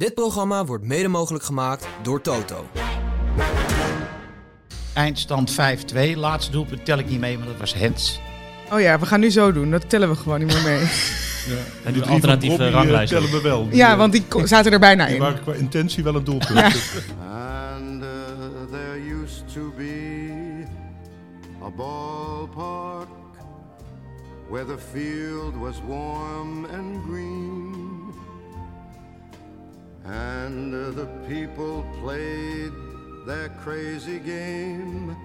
Dit programma wordt mede mogelijk gemaakt door Toto. Eindstand 5-2. Laatste doelpunt tel ik niet mee, maar dat was Hens. Oh ja, we gaan nu zo doen. Dat tellen we gewoon niet meer mee. En De een drie alternatieve ranglijst. tellen we wel. Die, Ja, want die zaten er bijna die in. waren qua intentie wel een doelpunt. And uh, there used to be a ballpark where the field was warm and green. And the people played their crazy game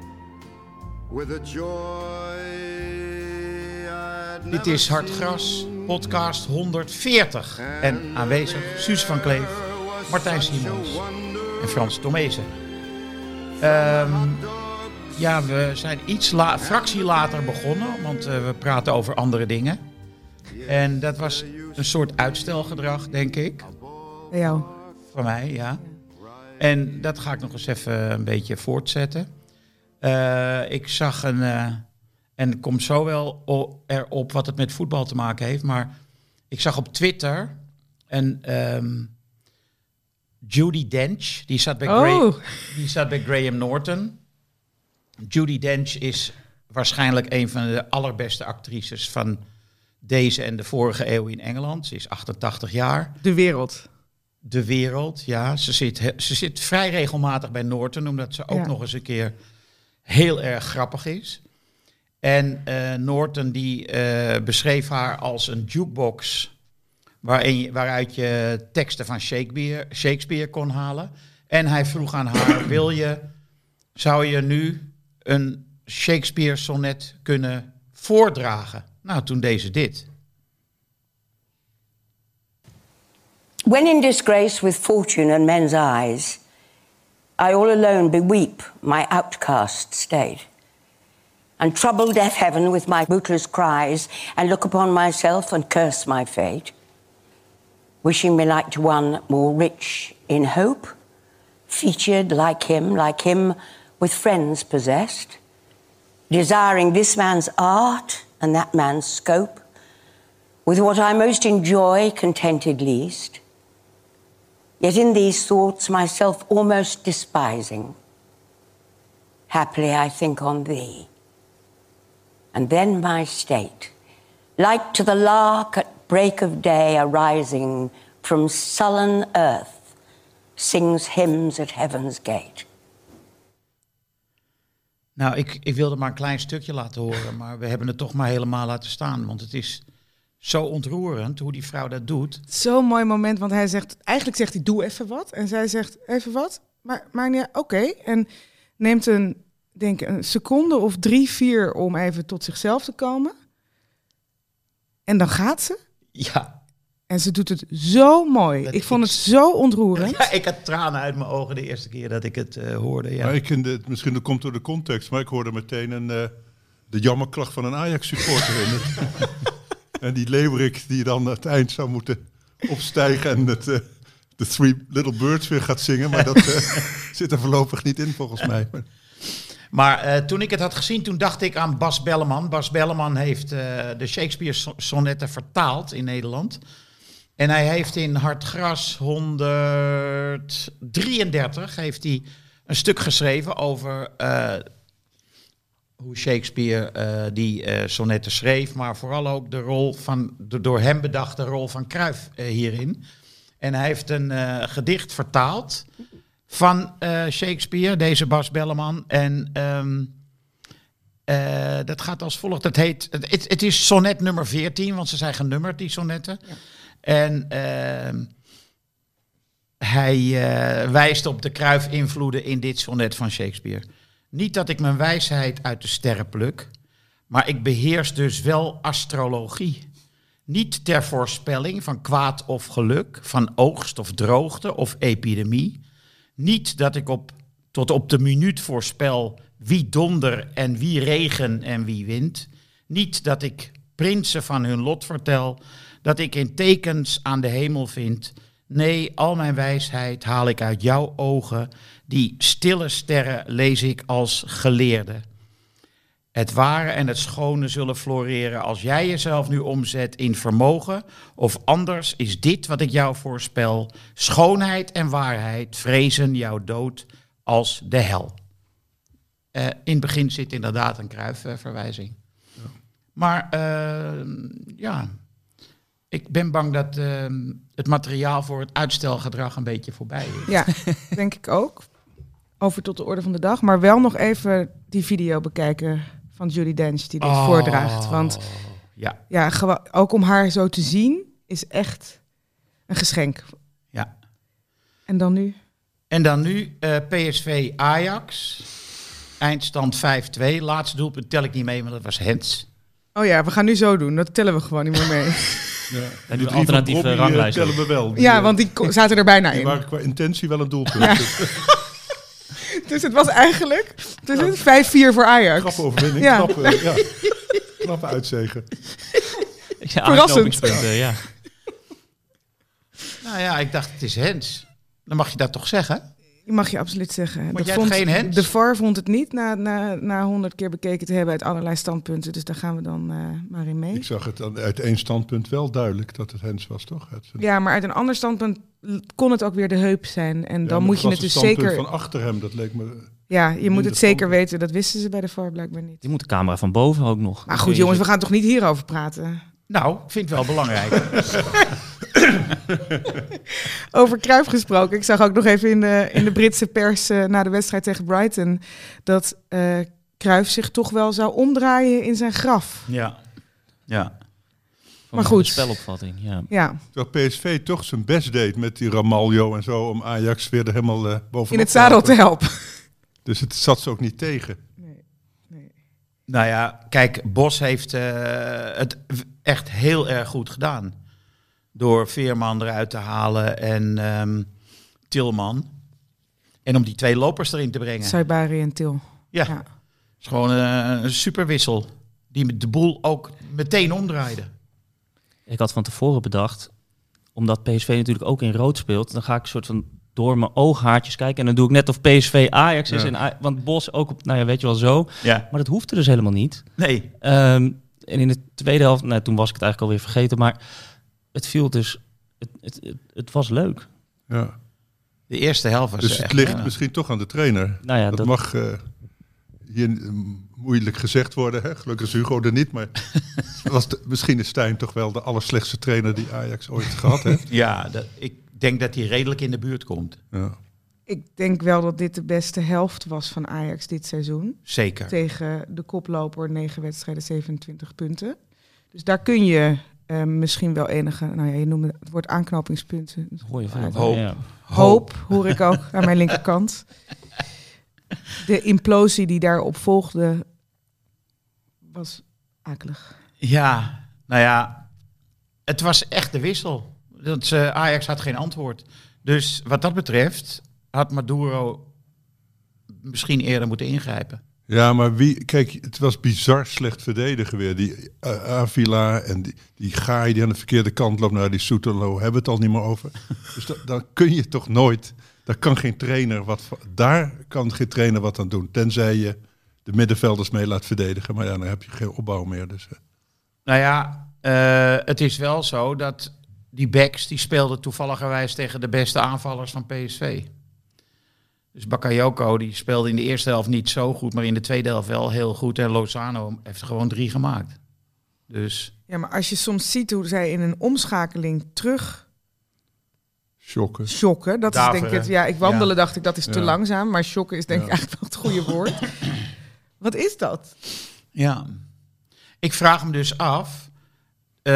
with a joy Dit is Hard seen. Gras, podcast 140. En aanwezig Suus van Kleef, Martijn Simons en Frans Tomezen. Ehm, ja, we zijn iets la fractie later begonnen, want eh, we praten over andere dingen. En dat was een soort uitstelgedrag, denk ik. Bij jou. Van mij, ja. En dat ga ik nog eens even een beetje voortzetten. Eh, ik zag een. eh, en het komt zo wel erop wat het met voetbal te maken heeft. Maar ik zag op Twitter een. ehm, Judy Dench. Die zat, bij Gra- Oh, die zat bij Graham Norton. Judy Dench is waarschijnlijk een van de allerbeste actrices van deze en de vorige eeuw in Engeland. Ze is 88 jaar de wereld. De wereld. Ja, ze zit, ze zit vrij regelmatig bij Norton, omdat ze ook Ja. nog eens een keer heel erg grappig is. En eh, Norton die eh, beschreef haar als een jukebox waarin, je- waaruit je teksten van Shakespeare, Shakespeare kon halen. En hij vroeg aan haar, wil je, zou je nu een Shakespeare sonnet kunnen voordragen? Nou, toen deed ze dit. When in disgrace with fortune and men's eyes, I all alone beweep my outcast state, and trouble deaf heaven with my bootless cries, and look upon myself and curse my fate, wishing me like to one more rich in hope, featured like him, like him with friends possessed, desiring this man's art and that man's scope, with what I most enjoy contented least. Yet in these thoughts myself almost despising, happily I think on thee. And then my state, like to the lark at break of day arising from sullen earth, sings hymns at heaven's gate. Nou, ik, ik wilde maar een klein stukje laten horen, maar we hebben het toch maar helemaal laten staan. Want het is zo ontroerend hoe die vrouw dat doet. Zo'n mooi moment, want hij zegt, eigenlijk zegt hij, doe even wat. En zij zegt, even wat? Maar, maar nee, oké. En neemt een, denk ik, een seconde of drie, vier om even tot zichzelf te komen. En dan gaat ze. Ja, En ze doet het zo mooi. Dat ik vond ik- het zo ontroerend. ja ik had tranen uit mijn ogen de eerste keer dat ik het eh, hoorde. Ja. Maar ik vind het, misschien dat komt door de context, maar ik hoorde meteen een, eh, de jammerklacht van een Ajax-supporter in het. en die Leeuwerik die dan aan het eind zou moeten opstijgen en het, eh, de Three Little Birds weer gaat zingen. Maar dat eh, zit er voorlopig niet in volgens mij. Maar- eh, toen ik het had gezien, toen dacht ik aan Bas Belleman. Bas Belleman heeft de Shakespeare-sonnetten vertaald in Nederland. En hij heeft in Hard Gras 133 heeft hij een stuk geschreven over hoe Shakespeare eh, die eh, sonnetten schreef, maar vooral ook de rol van de door hem bedachte rol van Cruijff eh, hierin. En hij heeft een gedicht vertaald van Shakespeare, deze Bas Belleman. En ehm, eh, dat gaat als volgt. Dat heet, het, het- het is sonnet nummer 14, want ze zijn genummerd, die sonnetten. En ehm, hij wijst op de Kruif-invloeden in dit sonnet van Shakespeare. Niet dat ik mijn wijsheid uit de sterren pluk, maar ik beheers dus wel astrologie. Niet ter voorspelling van kwaad of geluk, van oogst of droogte of epidemie. Niet dat ik op, tot op de minuut voorspel wie donder en wie regen en wie wind. Niet dat ik prinsen van hun lot vertel, dat ik in tekens aan de hemel vind. Nee, al mijn wijsheid haal ik uit jouw ogen, die stille sterren lees ik als geleerde. Het ware en het schone zullen floreren als jij jezelf nu omzet in vermogen. Of anders is dit wat ik jou voorspel. Schoonheid en waarheid vrezen jouw dood als de hel. Eh, in het begin zit inderdaad een kruifverwijzing. Maar eh, ja, ik ben bang dat eh, het materiaal voor het uitstelgedrag een beetje voorbij is. Ja, denk ik ook. Over tot de orde van de dag. Maar wel nog even die video bekijken van Judy Dench die dit Oh, voordraagt. Want Ja, ja, ook om haar zo te zien is echt een geschenk. ja. En dan nu? En dan nu eh, PSV Ajax. Eindstand 5-2. Laatste doelpunt tel ik niet mee, maar dat was Hens. Oh ja, we gaan nu zo doen. Dat tellen we gewoon niet meer mee. Ja. nu De alternatieve eh, ranglijst tellen we wel. Die, Ja, want die zaten er bijna die in. waren qua intentie wel een doelpunt. Dus het was eigenlijk dus het 5-4 voor Ajax. Grappe overwinning, Ja. knappe, ja. knappe uitzegen. Ja, Verrassend. aanknopingspunten, ja. Nou ja, ik dacht het is Hens. Dan mag je dat toch zeggen? Mag je absoluut zeggen. Maar Dat jij hebt geen hands? De VAR vond het niet na, na, na 100 keer bekeken te hebben uit allerlei standpunten. Dus daar gaan we dan eh, maar in mee. Ik zag het dan uit één standpunt wel duidelijk dat het Hens was, toch? Ja, maar uit een ander standpunt kon het ook weer de heup zijn. En Ja, dan moet je het dus zeker... van achter hem, dat leek me... Ja, je moet het zeker standpunt. weten. Dat wisten ze bij de VAR blijkbaar niet. Die moet de camera van boven ook nog. Maar goed jongens, we gaan toch niet hierover praten? Nou, ik vind het wel belangrijk. Over Cruijff gesproken. Ik zag ook nog even in de, in de Britse pers eh, na de wedstrijd tegen Brighton... dat eh Cruijff zich toch wel zou omdraaien in zijn graf. ja. Ja. Van maar goed. de spelopvatting, ja. Ja, Terwijl PSV toch zijn best deed met die Ramaljo en zo... om Ajax weer er helemaal eh bovenop in het zadel te helpen. Dus het zat ze ook niet tegen. Nou ja, kijk, Bos heeft eh, het echt heel erg goed gedaan. Door Veerman eruit te halen en ehm, Tilman. En om die twee lopers erin te brengen. Saibari en Til. Ja, Ja. het is gewoon eh, een superwissel. Die de boel ook meteen omdraaide. Ik had van tevoren bedacht, omdat PSV natuurlijk ook in rood speelt, dan ga ik een soort van door mijn ooghaartjes kijken en dan doe ik net of PSV Ajax is. Ja. En, want Bos ook op, nou ja, weet je wel zo. Ja. Maar dat hoefde dus helemaal niet. Nee. Ehm, en in de tweede helft, nou, toen was ik het eigenlijk alweer vergeten, maar het viel dus, het, het, het, het was leuk. Ja. De eerste helft was Dus echt... het ligt ja. misschien toch aan de trainer. Nou ja, dat, dat, mag eh, hier moeilijk gezegd worden. Hè? Gelukkig is Hugo er niet. Maar was de- misschien is Stijn toch wel de allerslechtste trainer die Ajax ooit gehad heeft. Ja, dat, ik denk dat hij redelijk in de buurt komt. Ja. Ik denk wel dat dit de beste helft was van Ajax dit seizoen. Zeker. Tegen de koploper, 9 wedstrijden, 27 punten. Dus daar kun je eh, misschien wel enige, nou ja, je noemde het woord aanknopingspunten. hoor veel. Hoop. Ja. Hoop, hoor ik ook aan mijn linkerkant. De implosie die daarop volgde was akelig. Ja, nou ja, het was echt de wissel. Dat, eh, Ajax had geen antwoord. Dus wat dat betreft had Maduro misschien eerder moeten ingrijpen. ja, maar wie... Kijk, het was bizar slecht verdedigen weer. Die eh, Avila en die, die Gaai die aan de verkeerde kant loopt. Nou, die Soetelo hebben we het al niet meer over. Dus da- dan kun je toch nooit... Daar kan geen trainer wat... van- Daar kan geen trainer wat aan doen. Tenzij je de middenvelders mee laat verdedigen. Maar ja, dan heb je geen opbouw meer. Dus. Nou ja, eh, het is wel zo dat die backs die speelden toevalligerwijs tegen de beste aanvallers van PSV. Dus Bakayoko die speelde in de eerste helft niet zo goed, maar in de tweede helft wel heel goed. En Lozano heeft er gewoon drie gemaakt. Dus Ja, maar als je soms ziet hoe zij in een omschakeling terug Shocken. shocken, dat is denk ik het. Ja, ik wandelen Ja. dacht ik dat is te Ja. langzaam, maar shocken is denk ik eigenlijk wel het goede woord. Wat is dat? ja, ik vraag me dus af. eh,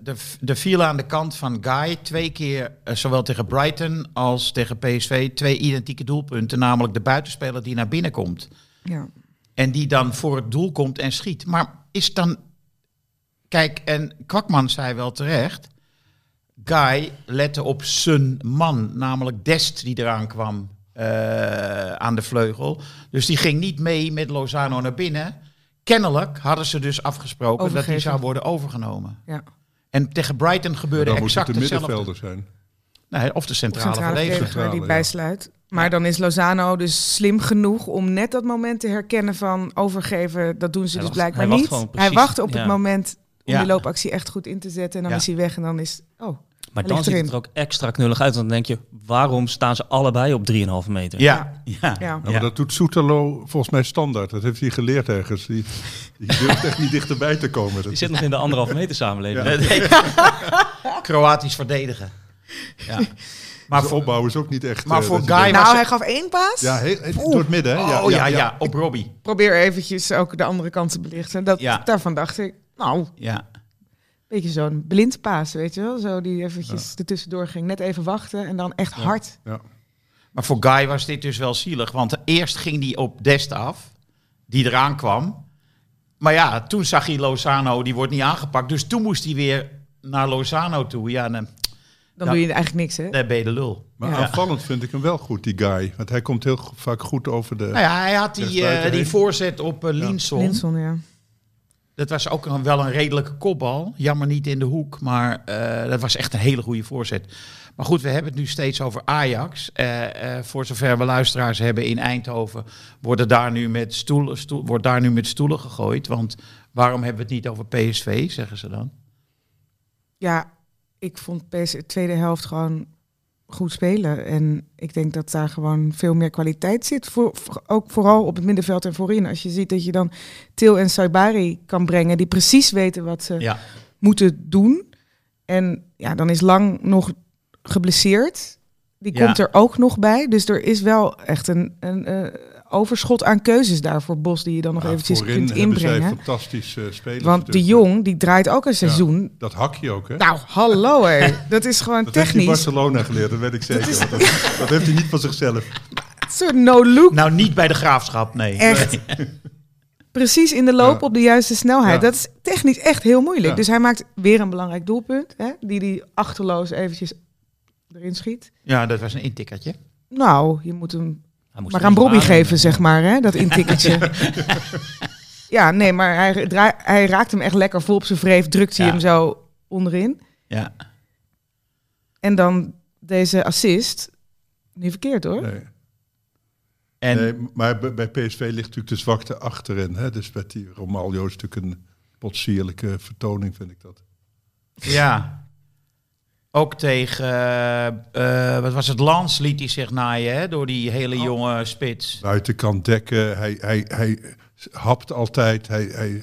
de, de viel aan de kant van Guy twee keer, eh, zowel tegen Brighton als tegen PSV, twee identieke doelpunten. Namelijk de buitenspeler die naar binnen komt. Ja. En die dan voor het doel komt en schiet. Maar is dan. Kijk, en Kwakman zei wel terecht. Guy lette op zijn man, namelijk Dest, die eraan kwam eh, aan de vleugel. Dus die ging niet mee met Lozano naar binnen. Kennelijk hadden ze dus afgesproken dat die zou worden overgenomen. Ja. En tegen Brighton gebeurde Dan moet het exact de hetzelfde. middenvelder zijn. Nee, of de centrale, Centrale verdediger. die ja. bijsluit. Maar dan is Lozano dus slim genoeg om net dat moment te herkennen van overgeven. Dat doen ze Hij dus wacht- blijkbaar hij wacht niet. hij wacht op Ja. het moment om Ja. die loopactie echt goed in te zetten. En dan Ja. is hij weg en dan is... Oh, Maar dan ziet het er ook extra knullig uit. Want dan denk je, waarom staan ze allebei op 3,5 meter? Ja, ja. ja. Ja, maar dat doet Soetelo volgens mij standaard. Dat heeft hij geleerd ergens. Die, die durft echt niet dichterbij te komen. Die Dat, zit nog in de anderhalve meter samenleving. Ja. Nee. Kroatisch verdedigen. Ja. Maar de voor, opbouw is ook niet echt... maar eh, voor Guy was Nou, hij gaf één paas. Ja, heel, heel- door het midden, hè? oh ja, ja, op Robbie. Probeer eventjes ook de andere kant te belichten. Dat, Ja. Daarvan dacht ik, nou, Ja. Beetje zo'n blind paas, weet je wel. Zo die eventjes ertussendoor ging. Net even wachten en dan echt hard. Ja. Maar voor Guy was dit dus wel zielig. Want eerst ging hij op Dest af, die eraan kwam. Maar ja, toen zag hij Lozano, die wordt niet aangepakt. Dus toen moest hij weer naar Lozano toe. Ja, dan, Dan Ja. doe je eigenlijk niks, hè? dan ben je de lul. Maar Ja. aanvallend vind ik hem wel goed, die guy. Want hij komt heel vaak goed over de... Nou ja, hij had die, eh, die voorzet op Linson. Linson, ja. Dat was ook wel een redelijke kopbal. Jammer niet in de hoek, maar eh, dat was echt een hele goede voorzet. Maar goed, we hebben het nu steeds over Ajax. Eh, eh, voor zover we luisteraars hebben in Eindhoven, worden daar nu met stoelen, stoel, wordt daar nu met stoelen gegooid. Want waarom hebben we het niet over PSV, zeggen ze dan? Ja, ik vond PS de tweede helft gewoon goed spelen. En ik denk dat daar gewoon veel meer kwaliteit zit. Voor, voor- ook vooral op het middenveld en voorin. Als je ziet dat je dan Til en Saibari kan brengen... die precies weten wat ze Ja, moeten doen. En ja, dan is Lang nog geblesseerd. Die Ja. komt er ook nog bij. Dus er is wel echt een, een eh, overschot aan keuzes daar voor Bos... die je dan nog Ja, eventjes voorin kunt inbrengen. fantastische spelers. Want de Jong, die draait ook een seizoen... Dat hakje ook, hè? Nou, hallo hé. Dat is gewoon dat heeft hij in technisch. Barcelona geleerd, dat weet ik zeker. Dat, dat heeft hij niet van zichzelf. Een soort no-look. nou niet bij de graafschap, nee. Echt. Precies in de loop Ja. op de juiste snelheid. Ja. Dat is technisch echt heel moeilijk. Ja. Dus hij maakt weer een belangrijk doelpunt. Hè, die hij achterloos eventjes erin schiet. Ja, dat was een intikkertje. Nou, je moet hem maar aan Bobby geven, zeg maar, hè, dat intikkertje. ja, nee, maar hij, hij raakt hem echt lekker vol op zijn vreef. Drukt hij Ja. hem zo onderin. Ja. En dan deze assist. Niet verkeerd hoor. Nee. En Nee, maar bij- bij PSV ligt natuurlijk de zwakte achterin. Hè? Dus met die Romaglio is natuurlijk een potsierlijke vertoning, vind ik dat. Ja. Ook tegen, eh, eh, wat was het, Lans liet hij zich naaien hè, door die hele Oh. jonge spits. Buitenkant dekken, hij, hij, hij hapt altijd. Hij, hij,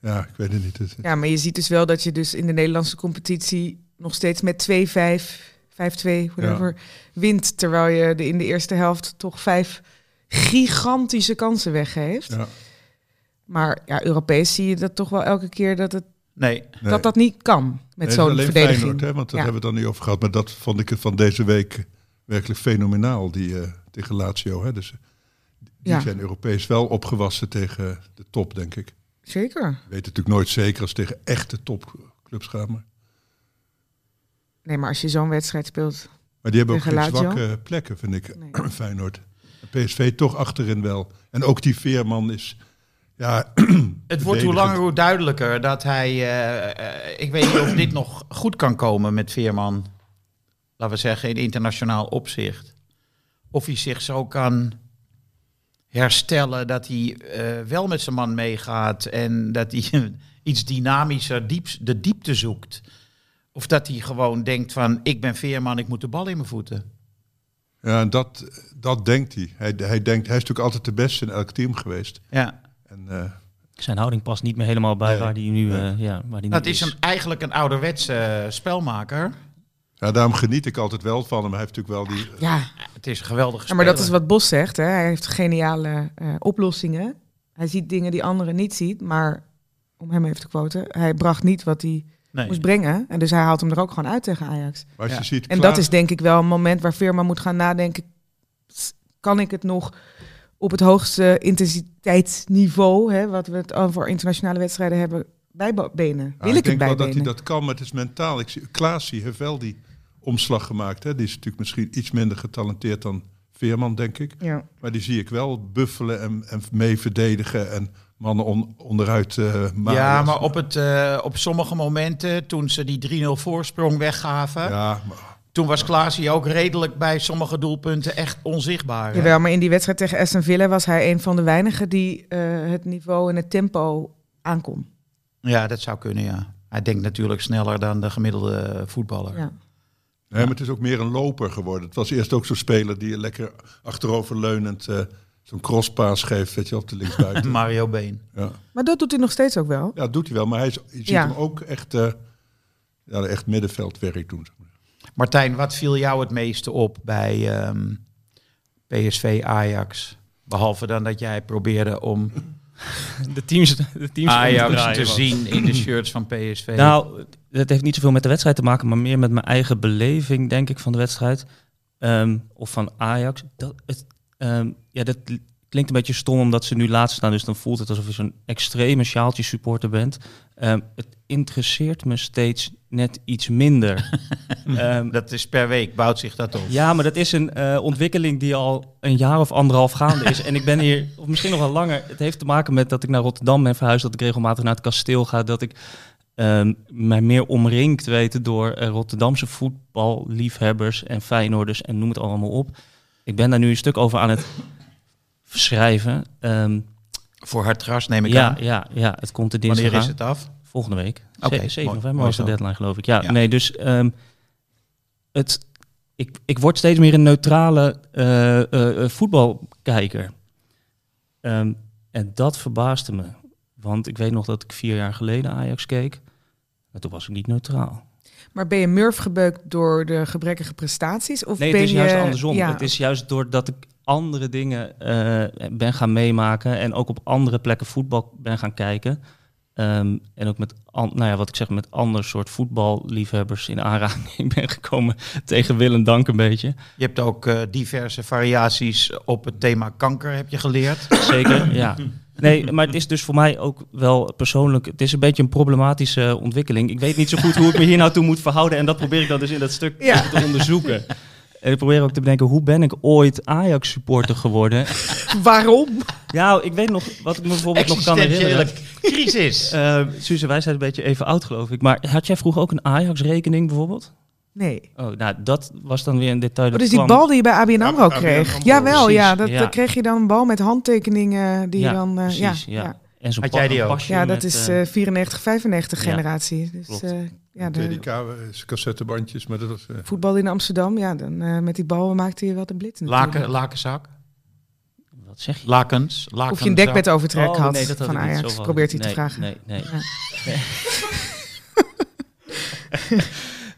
ja, ik weet het niet. Ja, maar je ziet dus wel dat je dus in de Nederlandse competitie nog steeds met 2-5, 5-2, whatever, wint. Terwijl je de, in de eerste helft toch vijf gigantische kansen weggeeft. ja, Maar ja, Europees zie je dat toch wel elke keer dat het, Nee, nee. dat, dat niet kan met Nee, zo'n verdediging. Feyenoord, hè, want dat Ja. hebben we het dan niet over gehad. Maar dat vond ik het van deze week werkelijk fenomenaal, die eh, tegen Lazio. Hè. Dus die Ja. zijn Europees wel opgewassen tegen de top, denk ik. Zeker. Weet het natuurlijk nooit zeker als tegen echte topclubs gaan. Maar, Nee, maar als je zo'n wedstrijd speelt... maar die hebben ook geen Lazio? zwakke plekken, vind ik, Nee. Feyenoord. PSV toch achterin wel. En ook die Veerman is... Ja, het wordt hoe langer hoe duidelijker dat hij, eh, eh, ik weet niet of dit nog goed kan komen met Veerman. Laten we zeggen in internationaal opzicht. Of hij zich zo kan herstellen dat hij eh, wel met zijn man meegaat en dat hij iets dynamischer diep, de diepte zoekt. Of dat hij gewoon denkt van, ik ben Veerman, ik moet de bal in mijn voeten. ja dat, dat denkt hij. hij. Hij denkt, hij is natuurlijk altijd de beste in elk team geweest. Ja, En, eh, Zijn houding past niet meer helemaal bij Nee. waar die nu, Nee. eh, ja, waar die dat nu is een, eigenlijk een ouderwetse eh, spelmaker. ja, daarom geniet ik altijd wel van hem. Hij heeft natuurlijk wel die... Ja, Het is een geweldige Ja, maar dat is wat Bos zegt. Hè. Hij heeft geniale eh, oplossingen. Hij ziet dingen die anderen niet ziet. Maar om hem even te quoten, hij bracht niet wat hij Nee. moest brengen. En dus hij haalt hem er ook gewoon uit tegen Ajax. Maar als Ja. ziet, En dat is denk ik wel een moment waar Veerman moet gaan nadenken. Kan ik het nog op het hoogste intensiteitsniveau, hè, wat we het over internationale wedstrijden hebben, bijbenen? Ja, Wil ik, ik denk het wel dat hij dat kan, maar het is mentaal. Ik zie, Klaasie heeft wel die omslag gemaakt. Hè. Die is natuurlijk misschien iets minder getalenteerd dan Veerman, denk ik. Ja. Maar die zie ik wel buffelen en, en mee verdedigen en mannen on- onderuit eh malen. Ja, maar op, het, eh, op sommige momenten, toen ze die 3-0 voorsprong weggaven, Ja, maar Toen was Klaasie ook redelijk bij sommige doelpunten echt onzichtbaar. hè? Jawel, maar in die wedstrijd tegen Aston Villa was hij een van de weinigen die eh, het niveau en het tempo aankon. Ja, dat zou kunnen, ja. Hij denkt natuurlijk sneller dan de gemiddelde voetballer. Ja. Nee, maar het is ook meer een loper geworden. Het was eerst ook zo'n speler die lekker achteroverleunend eh zo'n crosspaas geeft, weet je, op de linksbuiten. Mario Been. ja. Maar dat doet hij nog steeds ook wel. ja, dat doet hij wel. Maar hij is, je ziet Ja. hem ook echt, eh ja, echt middenveldwerk doen. Martijn, wat viel jou het meeste op bij ehm, PSV Ajax? Behalve dan dat jij probeerde om De teams, de teams Ajax te was. zien in de shirts van PSV. Nou, dat heeft niet zoveel met de wedstrijd te maken, maar meer met mijn eigen beleving, denk ik, van de wedstrijd. Ehm, of van Ajax. Dat, het, ehm, ja, dat klinkt een beetje stom omdat ze nu laatst staan, dus dan voelt het alsof je zo'n extreme sjaaltje supporter bent. Ehm, het interesseert me steeds net iets minder. Ehm, dat is per week, bouwt zich dat op. ja, maar dat is een eh, ontwikkeling die al een jaar of anderhalf gaande is. En ik ben hier, of misschien nog wel langer. Het heeft te maken met dat ik naar Rotterdam ben verhuisd, dat ik regelmatig naar het kasteel ga, dat ik ehm, mij meer omringd weet door eh, Rotterdamse voetballiefhebbers en Feyenoorders en noem het allemaal op. Ik ben daar nu een stuk over aan het schrijven. Voor Hartgras neem ik ja, aan. ja, ja, het komt de dinsdag Wanneer is het af? Volgende week. Oké, Ze- 7 mooi. november was de deadline, geloof ik. Ja, Ja. nee, dus ehm, het, ik, ik word steeds meer een neutrale eh, eh, eh, voetbalkijker. Ehm, en dat verbaasde me. Want ik weet nog dat ik vier jaar geleden Ajax keek. En toen was ik niet neutraal. Maar ben je murf gebeukt door de gebrekkige prestaties? Of Nee, ben het is je, juist andersom. Ja, Het is juist doordat ik andere dingen eh, ben gaan meemaken en ook op andere plekken voetbal ben gaan kijken. Ehm, en ook met, an- nou ja, wat ik zeg, met ander soort voetballiefhebbers in aanraking ben gekomen. Tegen wil en dank een beetje. Je hebt ook eh, diverse variaties op het thema kanker, heb je geleerd. Zeker, ja. Nee, maar het is dus voor mij ook wel persoonlijk... Het is een beetje een problematische ontwikkeling. Ik weet niet zo goed hoe ik me hier nou toe moet verhouden. En dat probeer ik dan dus in dat stuk Ja. te onderzoeken. En ik probeer ook te bedenken, hoe ben ik ooit Ajax-supporter geworden? Waarom? Ja, ik weet nog, wat ik me bijvoorbeeld nog kan herinneren. crisis. Uh, Suze, wij zijn een beetje even oud, geloof ik. Maar had jij vroeger ook een Ajax-rekening bijvoorbeeld? Nee. Oh, nou, dat was dan weer een detail. Oh, dat dus die kwam- bal die je bij ABN AMRO ABN kreeg. AMRO, Jawel, precies, ja. Dat, ja. Dan kreeg je dan een bal met handtekeningen die ja, je dan... eh, precies, ja, ja. Ja. En zo'n Had jij die ook? Ja, dat is eh, eh 94, 95 ja, generatie. Dus eh, ja, de is cassettebandjes, maar dat was... eh, voetbal in Amsterdam, ja, dan eh, met die bal maakte je wel de blitz natuurlijk. Laken, lakenzak. wat zeg je? Lakens. lakenzak. Of je een dekbedovertrek Oh, had nee, dat had van zo Ajax, probeert hij nee, te vragen. Nee, nee. Ja.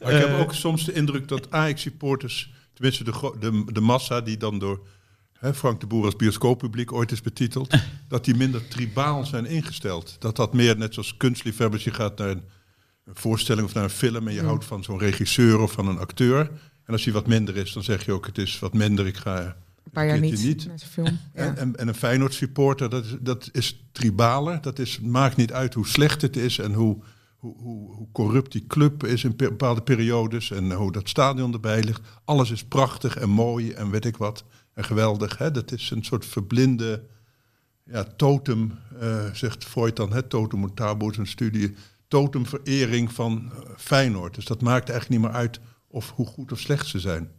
Maar ik heb Eh. ook soms de indruk dat Ajax-supporters, tenminste de, de, de massa die dan door hè, Frank de Boer als bioscooppubliek ooit is betiteld, dat die minder tribaal zijn ingesteld. Dat dat meer net zoals kunstliefhebbers, je gaat naar een, een voorstelling of naar een film en je houdt van zo'n regisseur of van een acteur. En als die wat minder is, dan zeg je ook het is wat minder, ik ga Een paar jaar niet, niet. met zijn film. Ja. En, en, en een Feyenoord supporter, dat is, dat is tribaler. Dat is, maakt niet uit hoe slecht het is en hoe, hoe, hoe, hoe corrupt die club is in bepaalde periodes. En hoe dat stadion erbij ligt. Alles is prachtig en mooi en weet ik wat. En geweldig. Hè? Dat is een soort verblinde ja, totem, eh, zegt Freud dan. Hè? Totem en taboe is een studie. Totemverering van eh, Feyenoord. Dus dat maakt eigenlijk niet meer uit of hoe goed of slecht ze zijn.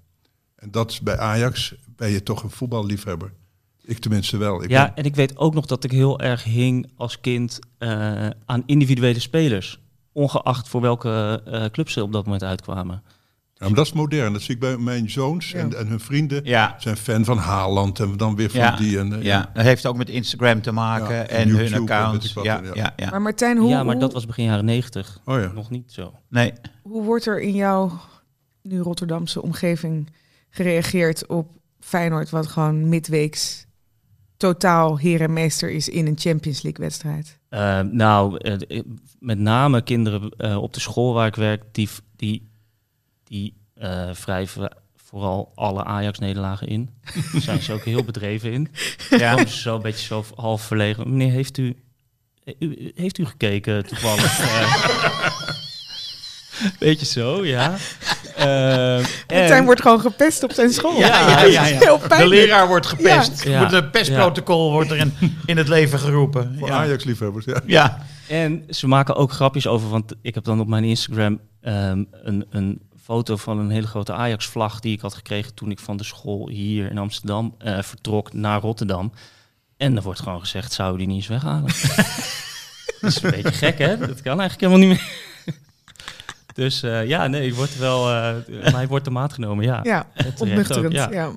En dat is bij Ajax ben je toch een voetballiefhebber. Ik tenminste wel. Ik ja, ben- en ik weet ook nog dat ik heel erg hing als kind eh, aan individuele spelers. Ongeacht voor welke eh clubs ze op dat moment uitkwamen. Ja, maar dat is modern. Dat zie ik bij mijn zoons Ja. en, en hun vrienden. Ja. zijn fan van Haaland en dan weer van Ja, die. En, eh, Ja, dat heeft ook met Instagram te maken Ja, en YouTube hun accounts. wat, ja, ja. ja, ja. Maar Martijn, hoe, ja, maar dat was begin jaren negentig. Oh ja. Nog niet zo. Nee. hoe wordt er in jouw nu Rotterdamse omgeving gereageerd op Feyenoord, wat gewoon midweeks totaal heer en meester is in een Champions League wedstrijd? Eh, nou, eh, met name kinderen eh, op de school waar ik werk, die, die, die eh, wrijven vooral alle Ajax-nederlagen in. Daar zijn ze ook heel bedreven in. Ja. Ja. zo een beetje zo half verlegen. Meneer, heeft u, eh, u- heeft u gekeken toevallig? Eh, Beetje zo, ja. Eh, Martijn en- wordt gewoon gepest op zijn school. Ja, ja, ja, ja. Heel De leraar wordt gepest. Ja. Wordt een pestprotocol wordt er in, in het leven geroepen. Voor Ja. Ajax-liefhebbers, ja. Ja. En ze maken ook grapjes over, want ik heb dan op mijn Instagram ehm, een, een foto van een hele grote Ajax-vlag die ik had gekregen toen ik van de school hier in Amsterdam eh, vertrok naar Rotterdam. En er wordt gewoon gezegd, zou die niet eens weghalen? dat is een beetje gek, hè? Dat kan eigenlijk helemaal niet meer. dus eh, ja, nee, ik word wel, eh mij wordt de maat genomen, ja. Ja, ook, ja. ja.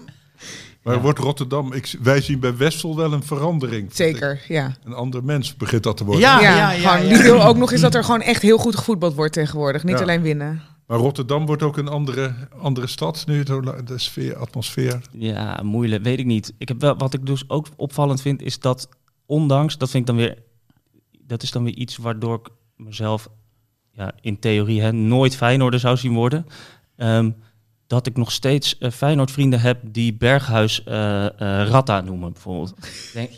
Maar Ja. wordt Rotterdam, ik, wij zien bij Wessel wel een verandering. Zeker, ja. Een ander mens begint dat te worden. Ja, ja, ja, ja, gewoon, ja. Die wil ook nog eens dat er gewoon echt heel goed gevoetbald wordt tegenwoordig. Niet Ja. alleen winnen. Maar Rotterdam wordt ook een andere, andere stad nu, de sfeer, atmosfeer. Ja, moeilijk, weet ik niet. Ik heb wel, wat ik dus ook opvallend vind, is dat ondanks, dat vind ik dan weer, dat is dan weer iets waardoor ik mezelf ja, in theorie hè, nooit Feyenoorder zou zien worden. Ehm, dat ik nog steeds Feyenoord vrienden heb die Berghuis eh, Ratta noemen, bijvoorbeeld. Denk,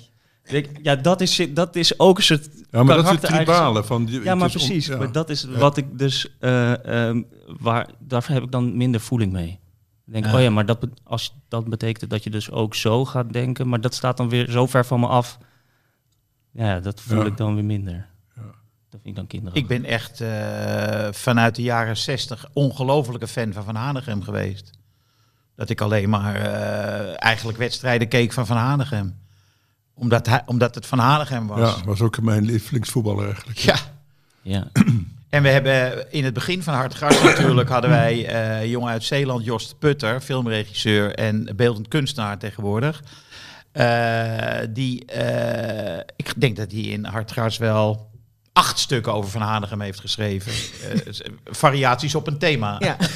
ja, dat is, dat is ook een soort Ja, maar dat is het tribale. Van, die- Ja, maar precies. ja. Maar dat is Ja. wat ik dus, eh, ehm, waar, daarvoor heb ik dan minder voeling mee. Ik denk, Ja. oh ja, maar dat, als, dat betekent dat je dus ook zo gaat denken, maar dat staat dan weer zo ver van me af. Ja, dat voel Ja. ik dan weer minder. Ja. Dat vind ik dan kinderen. Ik ben echt eh, vanuit de jaren 60 ongelofelijke fan van Van Hanegem geweest. Dat ik alleen maar eh, eigenlijk wedstrijden keek van Van Hanegem. Omdat, hij, omdat het Van Hanegem was. Ja, was ook mijn lievelingsvoetballer eigenlijk. Ja. Ja. En we hebben in het begin van Hartgras natuurlijk hadden wij eh jongen uit Zeeland, Jost Putter, filmregisseur en beeldend kunstenaar tegenwoordig. Eh, die, eh, ik denk dat hij in Hartgras wel acht stukken over Van Hanegem heeft geschreven. Eh, variaties op een thema. Ja.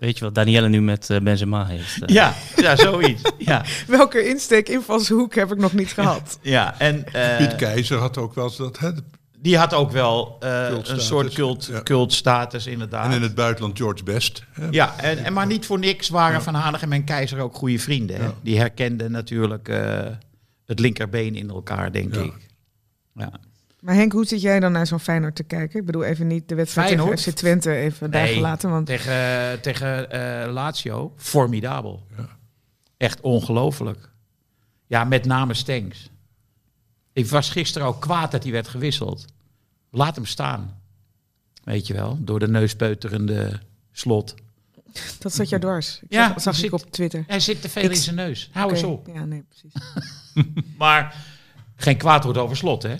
Weet je wat Danielle nu met eh, Benzema heeft? eh? Ja, ja, zoiets. Ja, Welke insteek, invalshoek heb ik nog niet gehad. ja. en eh, Piet Keizer had ook wel eens dat. Hè, die had ook wel eh, een soort cult, ja. cultstatus inderdaad. en in het buitenland George Best. Hè. Ja, en, en maar niet voor niks waren Van Hanegem en Keizer ook goede vrienden. Hè? Ja. Die herkenden natuurlijk eh, het linkerbeen in elkaar, denk Ja. ik. Ja. Maar Henk, hoe zit jij dan naar zo'n Feyenoord te kijken? Ik bedoel even niet de wedstrijd Feyenoord? tegen FC Twente even daar Nee, gelaten. Want Tegen, tegen eh, Lazio, formidabel. Ja. Echt ongelooflijk. Ja, met name Stenks. Ik was gisteren ook kwaad dat hij werd gewisseld. Laat hem staan. Weet je wel, door de neuspeuterende slot. dat zat jou dwars. Ik Ja, zag, zag zit- ik op Twitter. Hij zit te veel Ik- in zijn neus. Hou eens op. Ja, nee, precies. Maar geen kwaad wordt over slot, hè?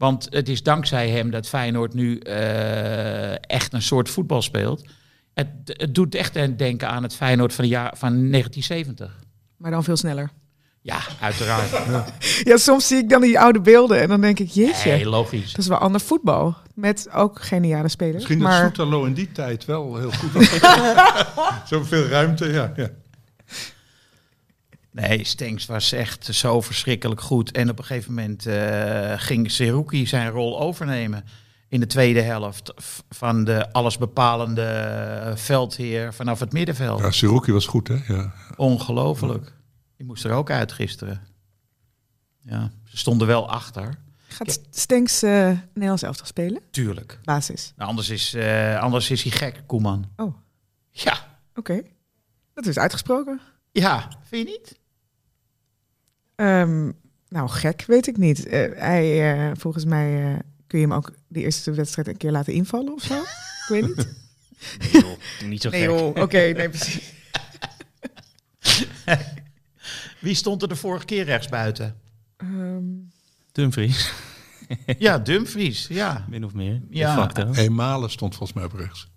Want het is dankzij hem dat Feyenoord nu eh, echt een soort voetbal speelt. Het, het doet echt aan denken aan het Feyenoord van, de jaar, van 1970. Maar dan veel sneller. Ja, uiteraard. Ja, soms zie ik dan die oude beelden en dan denk ik, jeetje, Heel logisch. dat is wel ander voetbal. Met ook geniale spelers. Misschien dat maar Soetalo in die tijd wel heel goed was. Zoveel ruimte, ja. ja. Nee, Stenks was echt zo verschrikkelijk goed. En op een gegeven moment eh, ging Seruki zijn rol overnemen. In de tweede helft van de allesbepalende veldheer vanaf het middenveld. ja Siroki was goed, hè? Ja. Ongelooflijk. Die moest er ook uit gisteren. Ja, ze stonden wel achter. gaat Stenks eh Nederlands elftal spelen? Tuurlijk. Basis. Nou, anders, is, eh, anders is hij gek, Koeman. Oh. Ja. Oké. Dat is uitgesproken. Ja, vind je niet? Ehm, nou, gek weet ik niet. Eh, hij, eh, volgens mij eh, kun je hem ook de eerste wedstrijd een keer laten invallen of zo. ik weet niet. Nee, joh, niet zo Nee gek. oké, nee precies. Wie stond er de vorige keer rechts buiten? Ehm, Dumfries, Ja, Dumfries. Ja. min of meer. Ja. Hey, Malen stond volgens mij op rechts.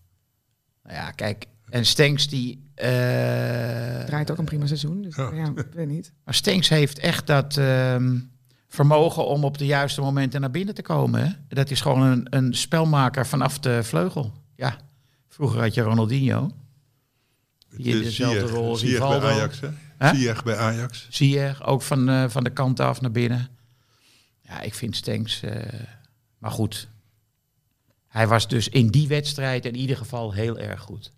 Nou ja, kijk. En Stenks die... eh, draait ook een prima seizoen, dus Ja. ja, ik weet niet. Maar Stenks heeft echt dat ehm, vermogen om op de juiste momenten naar binnen te komen. Hè? Dat is gewoon een, een spelmaker vanaf de vleugel. Ja, vroeger had je Ronaldinho. Die in dezelfde Ziyech- rol als Ziyech bij. Ajax, hè? Ziyech bij Ajax. Zie je, ook van, eh, van de kant af naar binnen. Ja, ik vind Stenks... eh, maar goed. Hij was dus in die wedstrijd in ieder geval heel erg goed.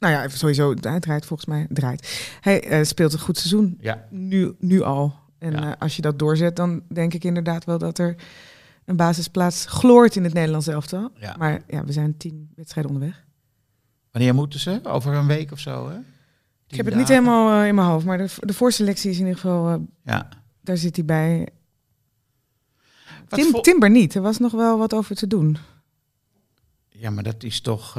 Nou ja, sowieso, hij draait volgens mij, draait. Hij eh, speelt een goed seizoen, Ja, nu, nu al. En Ja. eh, als je dat doorzet, dan denk ik inderdaad wel dat er een basisplaats gloort in het Nederlands elftal. Ja. Maar ja, we zijn tien wedstrijden onderweg. wanneer moeten ze? Over een week of zo, hè? Ik heb het niet helemaal eh, in mijn hoofd, maar de, de voorselectie is in ieder geval, Ja. daar zit hij bij. Tim, Timber niet, er was nog wel wat over te doen. Ja, maar dat is toch...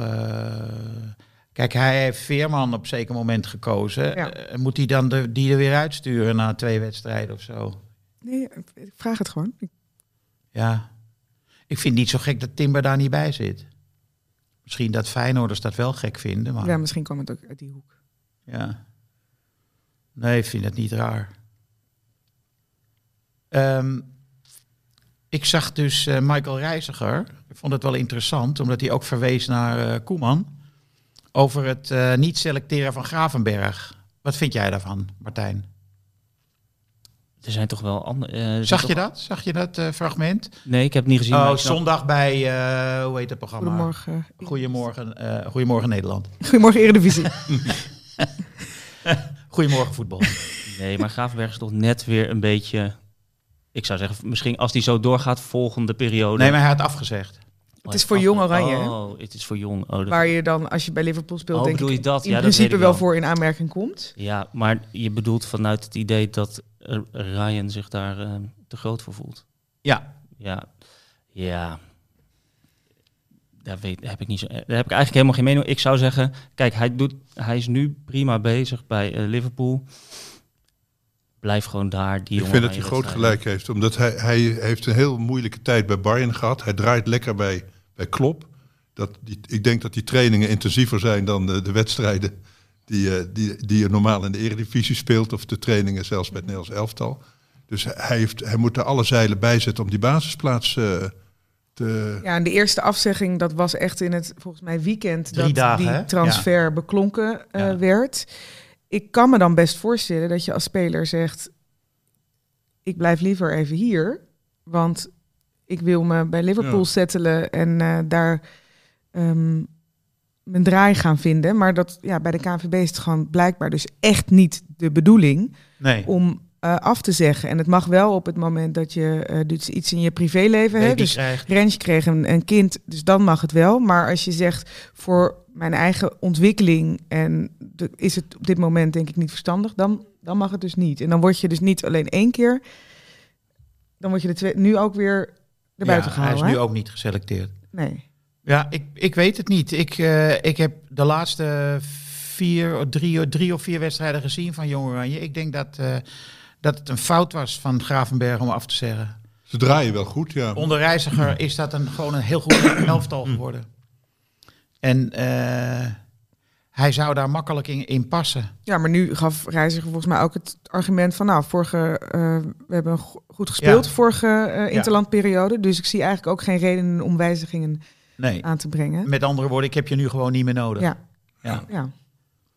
Kijk, hij heeft Veerman op zeker moment gekozen. Ja. Eh, moet hij dan de, die er weer uitsturen na twee wedstrijden of zo? Nee, ik vraag het gewoon. Ja. Ik vind het niet zo gek dat Timber daar niet bij zit. Misschien dat Feyenoorders dat wel gek vinden, maar... Ja, misschien kwam het ook uit die hoek. Ja. Nee, ik vind het niet raar. Ehm, ik zag dus eh, Michael Reiziger. Ik vond het wel interessant, omdat hij ook verwees naar eh, Koeman. Over het eh, niet selecteren van Gravenberg. Wat vind jij daarvan, Martijn? Er zijn toch wel andere... Zag je dat? Zag je dat eh, fragment? Nee, ik heb het niet gezien. Oh, snap- zondag bij, eh, hoe heet het programma? Goedemorgen. Goedemorgen, eh, Goedemorgen Nederland. Goedemorgen Eredivisie. Goedemorgen voetbal. Nee, maar Gravenberg is toch net weer een beetje... Ik zou zeggen, misschien als die zo doorgaat, volgende periode. Nee, maar hij had afgezegd. Het is voor Jong Oranje, hè? Oh, het is voor Jong. Oh, dat- Waar je dan, als je bij Liverpool speelt, Oh, denk bedoel ik, je dat? in Ja, principe wel wel. voor in aanmerking komt. Ja, maar je bedoelt vanuit het idee dat Ryan zich daar eh, te groot voor voelt. Ja, Ja, ja. Daar, weet, heb ik niet zo, daar heb ik eigenlijk helemaal geen mening. over. Ik zou zeggen, kijk, hij, doet, hij is nu prima bezig bij eh, Liverpool. Blijf gewoon daar. Die Ik vind dat hij groot gelijk heeft. Omdat hij, hij heeft een heel moeilijke tijd bij Bayern gehad. Hij draait lekker bij, bij Klopp. Dat die, ik denk dat die trainingen intensiever zijn dan de, de wedstrijden die, eh, die, die je normaal in de Eredivisie speelt. Of de trainingen zelfs bij het Nederlands elftal. Dus hij, heeft, hij moet er alle zeilen bij zetten om die basisplaats eh, te... Ja, en de eerste afzegging, dat was echt in het, volgens mij, weekend Drie dat dagen, die hè? transfer beklonken eh, Ja. werd. Ik kan me dan best voorstellen dat je als speler zegt, ik blijf liever even hier, want ik wil me bij Liverpool Ja. settelen en eh, daar ehm, mijn draai gaan vinden. Maar dat, ja, bij de KNVB is het gewoon blijkbaar dus echt niet de bedoeling nee. om eh, af te zeggen. En het mag wel op het moment dat je dus iets in je privéleven hebt. Dus krijgt. Rens kreeg een, een kind, dus dan mag het wel. Maar als je zegt voor mijn eigen ontwikkeling en de, is het op dit moment denk ik niet verstandig, dan, dan mag het dus niet. En dan word je dus niet alleen één keer, dan word je de twee, nu ook weer erbuiten Ja, hij is nu ook niet geselecteerd. Nee. Ja, ik, ik weet het niet. Ik, eh, ik heb de laatste vier, drie, drie of vier wedstrijden gezien van Jong Oranje. Ik denk dat, eh, dat het een fout was van Gravenberg om af te zeggen. Ze draaien wel goed, ja. Onder Reiziger is dat een, gewoon een heel goed elftal geworden. En eh, hij zou daar makkelijk in, in passen. Ja, maar nu gaf Reiziger volgens mij ook het argument van, nou, vorige, eh, we hebben go- goed gespeeld Ja. vorige eh, interlandperiode, dus ik zie eigenlijk ook geen reden om wijzigingen Nee. aan te brengen. Met andere woorden, ik heb je nu gewoon niet meer nodig. Ja, Ja. ja.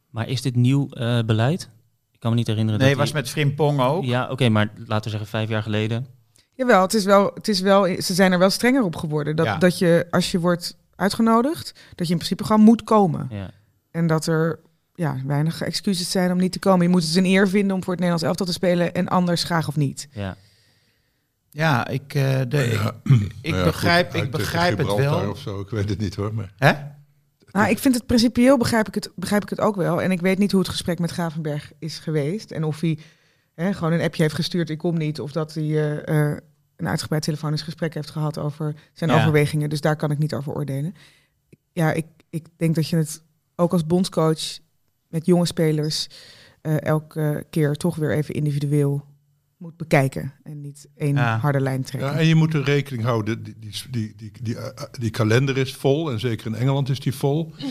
Maar is dit nieuw eh, beleid? Ik kan me niet herinneren. Nee, dat was die- met Frimpong ook. Ja, oké, maar laten we zeggen vijf jaar geleden. Jawel, het is wel, het is wel, ze zijn er wel strenger op geworden. Dat, Ja. dat je, als je wordt uitgenodigd, dat je in principe gewoon moet komen. Ja. En dat er ja, weinig excuses zijn om niet te komen. Je moet het een eer vinden om voor het Nederlands elftal te spelen en anders graag of niet. Ja. Ja, ik, eh, de, ik, ik Nou ja, begrijp, goed, ik begrijp het wel. Of zo, ik weet het niet hoor. Maar Hè? Nou, ik vind het principieel begrijp ik het, begrijp ik het ook wel. En ik weet niet hoe het gesprek met Gravenberg is geweest. En of hij hè, gewoon een appje heeft gestuurd, ik kom niet. Of dat hij eh, eh, een uitgebreid telefonisch gesprek heeft gehad over zijn Ja. overwegingen. Dus daar kan ik niet over oordelen. Ja, ik, ik denk dat je het ook als bondscoach met jonge spelers eh, elke keer toch weer even individueel moet bekijken. En niet één Ja. harde lijn trekken. Ja, en je moet er rekening houden, die, die, die, die, die, eh, die kalender is vol en zeker in Engeland is die vol.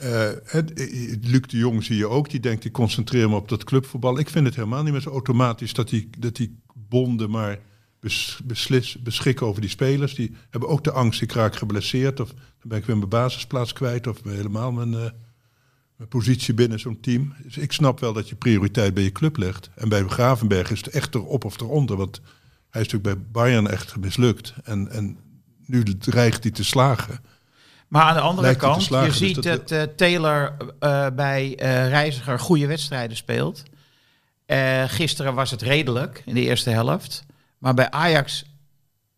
Eh, het- eh, Luc de Jong zie je ook, die denkt ik concentreer me op dat clubvoetbal. Ik vind het helemaal niet meer zo automatisch dat die, dat die bonden maar bes, beslis, beschikken over die spelers. Die hebben ook de angst, ik raak geblesseerd of dan ben ik weer mijn basisplaats kwijt of helemaal mijn, eh, mijn positie binnen zo'n team. Dus ik snap wel dat je prioriteit bij je club legt. En bij Gravenberg is het echt erop of eronder, want hij is natuurlijk bij Bayern echt mislukt. En, en nu dreigt hij te slagen. Maar aan de andere Lijkt kant, slagen, je dus ziet dat- dat eh, Taylor eh, bij Reiziger goede wedstrijden speelt. Gisteren was het redelijk in de eerste helft. Maar bij Ajax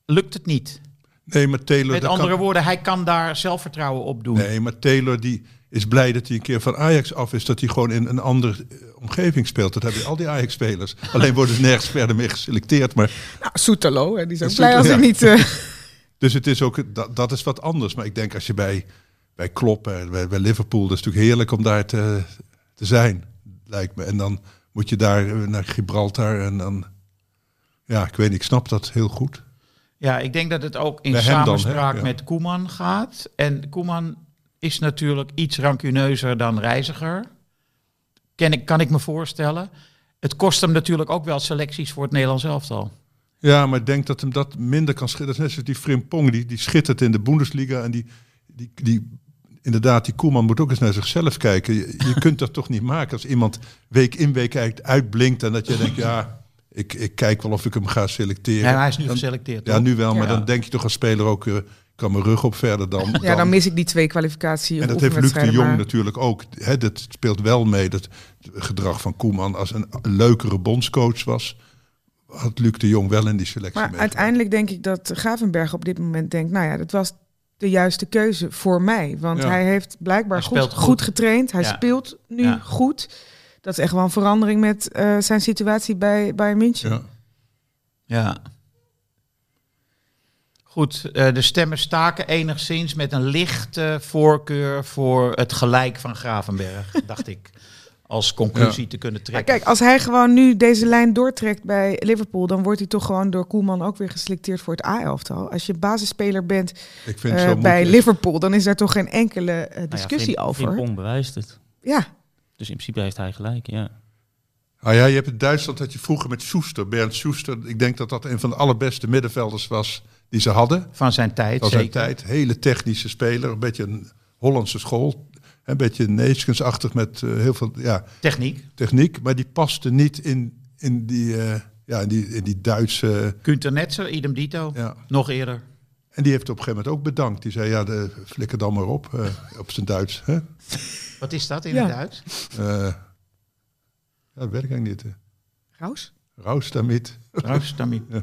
lukt het niet. Nee, maar Taylor... Met andere kan- woorden, hij kan daar zelfvertrouwen op doen. Nee, maar Taylor die is blij dat hij een keer van Ajax af is. Dat hij gewoon in een andere eh, omgeving speelt. Dat hebben al die Ajax-spelers. Alleen worden ze nergens verder mee geselecteerd. Maar Nou, Soetelo, hè, die is ook blij als hij niet... eh, Dus het is ook, dat, dat is wat anders. Maar ik denk als je bij, bij Klopp, en bij, bij Liverpool, dat is natuurlijk heerlijk om daar te, te zijn, lijkt me. En dan moet je daar eh, naar Gibraltar en dan, ja, ik weet niet, ik snap dat heel goed. Ja, ik denk dat het ook in dan, samenspraak Ja. met Koeman gaat. En Koeman is natuurlijk iets rancuneuzer dan Reiziger. Ken ik, kan ik me voorstellen. Het kost hem natuurlijk ook wel selecties voor het Nederlands elftal. Ja, maar ik denk dat hem dat minder kan schitteren. Dat is net zoals die Frimpong, die, die schittert in de Bundesliga. En die, die, die, inderdaad, die Koeman moet ook eens naar zichzelf kijken. Je, je kunt dat toch niet maken als iemand week in week uit, uitblinkt. En dat je denkt, ja, ik, ik kijk wel of ik hem ga selecteren. Ja, hij is nu Dan- geselecteerd. Ja, toch? nu wel, maar Ja. dan denk je toch als speler ook, eh, ik kan mijn rug op verder dan. Ja, dan mis ik die twee kwalificatie En dat heeft Luc de Jong maar- natuurlijk ook. Hè, dat speelt wel mee. Dat gedrag van Koeman als een leukere bondscoach was, had Luc de Jong wel in die selectie Maar mee. uiteindelijk denk ik dat Gravenberg op dit moment denkt, nou ja, dat was de juiste keuze voor mij. Want Ja. hij heeft blijkbaar Hij goed, goed. goed. getraind. Hij Ja. speelt nu Ja. goed. Dat is echt wel een verandering met eh, zijn situatie bij, bij München. Ja. Ja. Goed, eh, de stemmen staken enigszins met een lichte voorkeur voor het gelijk van Gravenberg, dacht ik. Als conclusie te kunnen Maar trekken. kijk, als hij gewoon nu deze lijn doortrekt bij Liverpool, dan wordt hij toch gewoon door Koeman ook weer geselecteerd voor het A-elftal. Als je basisspeler bent Ik vind eh, bij Liverpool, dan is daar toch geen enkele eh, Nou ja, discussie Frim- over. Frimpong bewijst het. Ja, Dus in principe heeft hij gelijk, ja. Ah ja, je hebt in Duitsland dat je vroeger met Schuster, Bernd Schuster, ik denk dat dat een van de allerbeste middenvelders was die ze hadden. Van zijn tijd, Van zijn zeker. tijd. Hele technische speler, een beetje een Hollandse school. Een beetje Neeskens-achtig met eh, heel veel ja, Techniek. techniek. Maar die paste niet in, in, die, eh, ja, in, die, in die Duitse... Kunter Netzer, idem dito. Ja. Nog eerder. En die heeft op een gegeven moment ook bedankt. Die zei, ja, de, flikker dan maar op, eh, op zijn Duits. Hè? Wat is dat in Ja. het Duits? Eh, ja, dat weet ik eigenlijk niet. eh. Raus? Raus damit. Ja.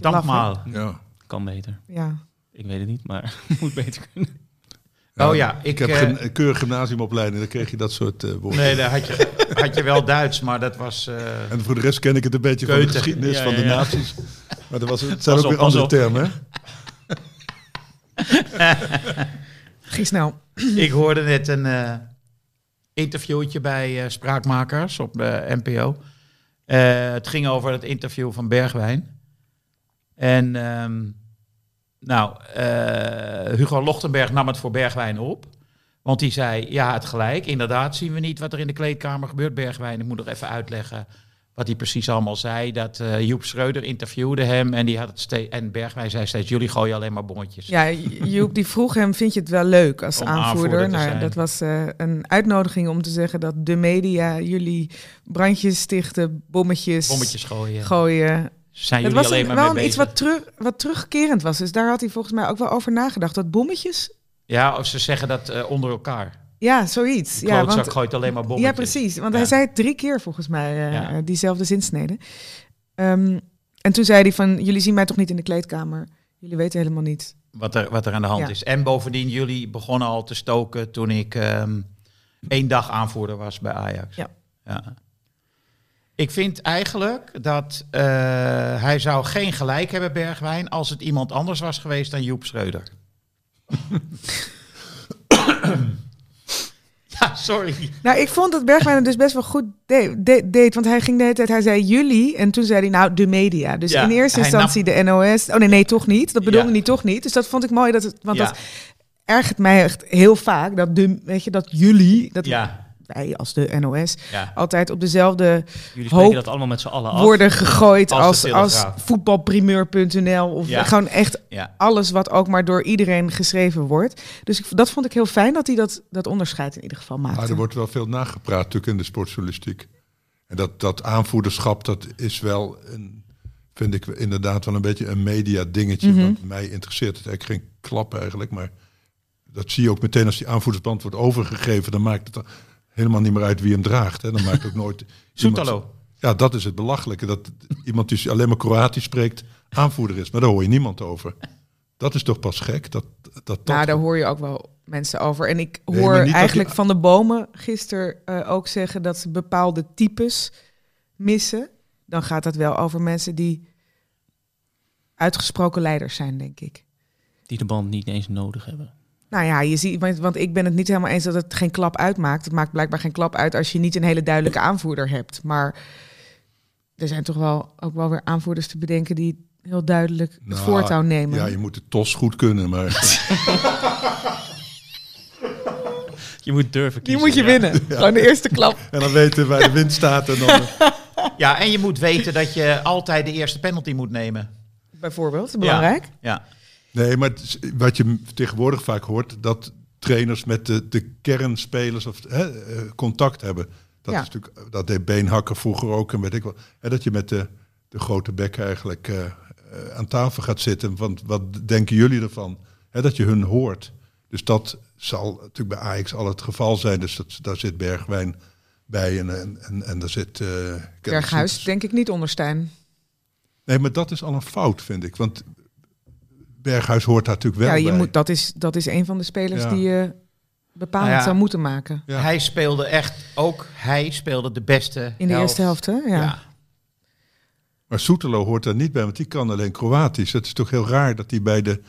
Laf, hè? maar. Ja. Kan beter. Ja. Ik weet het niet, maar moet beter kunnen. Oh ja, Ik, ik, heb geen een keurig gymnasiumopleiding, dan kreeg je dat soort eh, woorden. Nee, daar had je, had je wel Duits, maar dat was... eh, En voor de rest ken ik het een beetje van de geschiedenis Ja, van de naties. Maar dat was, het zijn Pas ook op, weer andere op. termen. hè? Ging snel. ik hoorde net een eh, interviewtje bij eh, Spraakmakers op de NPO. Eh, het ging over het interview van Bergwijn. En ehm, nou, Hugo Lochtenberg nam het voor Bergwijn op. Want die zei, ja, het gelijk. Inderdaad zien we niet wat er in de kleedkamer gebeurt. Bergwijn, ik moet nog even uitleggen wat hij precies allemaal zei. Dat eh, Joep Schreuder interviewde hem en, die had het ste- en Bergwijn zei steeds, jullie gooien alleen maar bommetjes. Ja, Joep die vroeg hem, vind je het wel leuk als Om aanvoerder? Nou, dat was eh, een uitnodiging om te zeggen dat de media jullie brandjes stichten, bommetjes, Bommetjes gooien. gooien. Zijn jullie was alleen een- maar wel mee iets wat, terug, wat terugkerend was. Dus daar had hij volgens mij ook wel over nagedacht. Dat bommetjes? Ja, of ze zeggen dat eh, onder elkaar. Ja, zoiets. Ja, want, gooit alleen maar ja, precies. Want Ja. hij zei het drie keer volgens mij, eh, Ja. eh, diezelfde zinsnede. Ehm, en toen zei hij van, jullie zien mij toch niet in de kleedkamer? Jullie weten helemaal niet. Wat er, wat er aan de hand Ja. is. En bovendien, jullie begonnen al te stoken toen ik ehm, één dag aanvoerder was bij Ajax. Ja. ja. Ik vind eigenlijk dat eh, hij zou geen gelijk hebben, Bergwijn, als het iemand anders was geweest dan Joep Schreuder. Ja, sorry. Nou, ik vond dat Bergwijn het dus best wel goed de- de- deed. Want hij ging de hele tijd, hij zei jullie. En toen zei hij nou de media. Dus Ja, in eerste instantie de NOS. Oh nee, nee, toch niet. Dat bedoelde hij toch niet. Dus dat vond ik mooi. Dat het, want dat ergert mij echt heel vaak. Dat, de, weet je, dat jullie, dat wij als de NOS, ja. altijd op dezelfde Jullie Hoop spreken dat allemaal met z'n allen af. worden gegooid Als als, voetbalprimeur.nl. Of Ja. gewoon echt ja. alles wat ook maar door iedereen geschreven wordt. Dus ik, dat vond ik heel fijn dat hij dat, dat onderscheid in ieder geval maakte. Maar er wordt wel veel nagepraat natuurlijk in de sportjournalistiek. En dat, dat aanvoerderschap, dat is wel een, vind ik inderdaad wel een beetje een media dingetje. Wat mij interesseert het eigenlijk geen klap eigenlijk. Maar dat zie je ook meteen als die aanvoerdersband wordt overgegeven. Dan maakt het helemaal niet meer uit wie hem draagt. Hè. Dan maakt het ook nooit... iemand- Soetalo. Ja, dat is het belachelijke. Dat iemand die alleen maar Kroatisch spreekt aanvoerder is. Maar daar hoor je niemand over. Dat is toch pas gek? Dat, dat, dat, Nou, daar hoor je ook wel mensen over. En ik hoor dat eigenlijk die- van de bomen gisteren eh, ook zeggen dat ze bepaalde types missen. Dan gaat het wel over mensen die uitgesproken leiders zijn, denk ik. Die de band niet eens nodig hebben. Nou ja, je ziet, want- ik ben het niet helemaal eens dat het geen klap uitmaakt. Het maakt blijkbaar geen klap uit als je niet een hele duidelijke aanvoerder hebt. Maar er zijn toch wel ook wel weer aanvoerders te bedenken die heel duidelijk het Nou, voortouw nemen. Ja, je moet de tos goed kunnen, maar Je moet durven Die kiezen. moet je ja. winnen. Gewoon de eerste klap. en dan weten waar de wind staat en dan... Ja, en je moet weten dat je altijd de eerste penalty moet nemen. Bijvoorbeeld, belangrijk. Ja. Nee, maar is- wat je tegenwoordig vaak hoort, dat trainers met de, de kernspelers of, hè, eh, contact hebben. Dat, Ja. is natuurlijk, dat deed Beenhakker vroeger ook en weet ik wel. Hè, dat je met de, de grote bek eigenlijk eh, eh, aan tafel gaat zitten. Want wat denken jullie ervan? Hè, dat je hun hoort. Dus dat zal natuurlijk bij Ajax al het geval zijn. Dus dat, daar zit Bergwijn bij en, en, en, en daar zit... Kenneth Berghuis denk ik niet onder Stijn. Nee, maar dat is al een fout, vind ik. Want Berghuis hoort daar natuurlijk wel Ja, je bij. moet, dat, is, dat is een van de spelers Ja. die je bepalend Nou ja. zou moeten maken. Ja. Hij speelde echt, ook hij speelde de beste In de eerste helft, hè? Ja. Ja. Maar Soetelo hoort daar niet bij, want die kan alleen Kroatisch. Het is toch heel raar dat hij bij de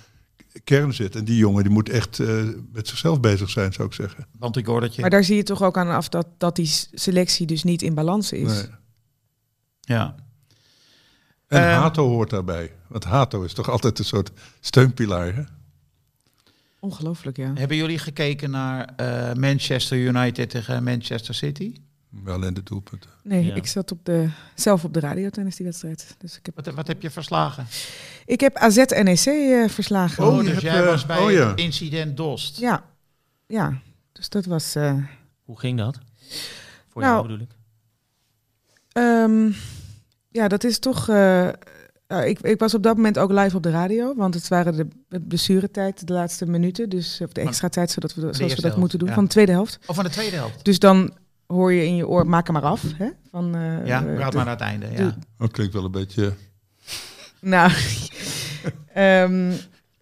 kern zit. En die jongen die moet echt eh, met zichzelf bezig zijn, zou ik zeggen. Want ik hoor dat je... Maar daar zie je toch ook aan af dat, dat die selectie dus niet in balans is. Nee. Ja. En Eh. Hato hoort daarbij. Want Hato is toch altijd een soort steunpilaar. Hè? Ongelooflijk, ja. Hebben jullie gekeken naar eh, Manchester United tegen Manchester City? Wel in de doelpunten. Nee, Ja. ik zat op de, zelf op de radio tijdens die wedstrijd. Dus ik heb, Wat, wat heb je verslagen? ik heb AZ NEC eh, verslagen. Oh, je dus hebt, jij eh, was bij oh ja. incident Dost. Ja, ja. Dus dat was... eh, Hoe ging dat? Voor Nou, jou bedoel ik. Ehm, ja, dat is toch. eh, eh, ik, ik was op dat moment ook live op de radio, want het waren de, de blessuretijd, de laatste minuten, dus of de extra tijd, zodat we, zoals we dat helft, moeten doen, ja. van de tweede helft. Of van de tweede helft? Dus dan hoor je in je oor, maak hem maar af. Hè? Van, eh, Ja, eh, praat maar naar het einde. Ja. de- Dat klinkt wel een beetje... Nou, ehm,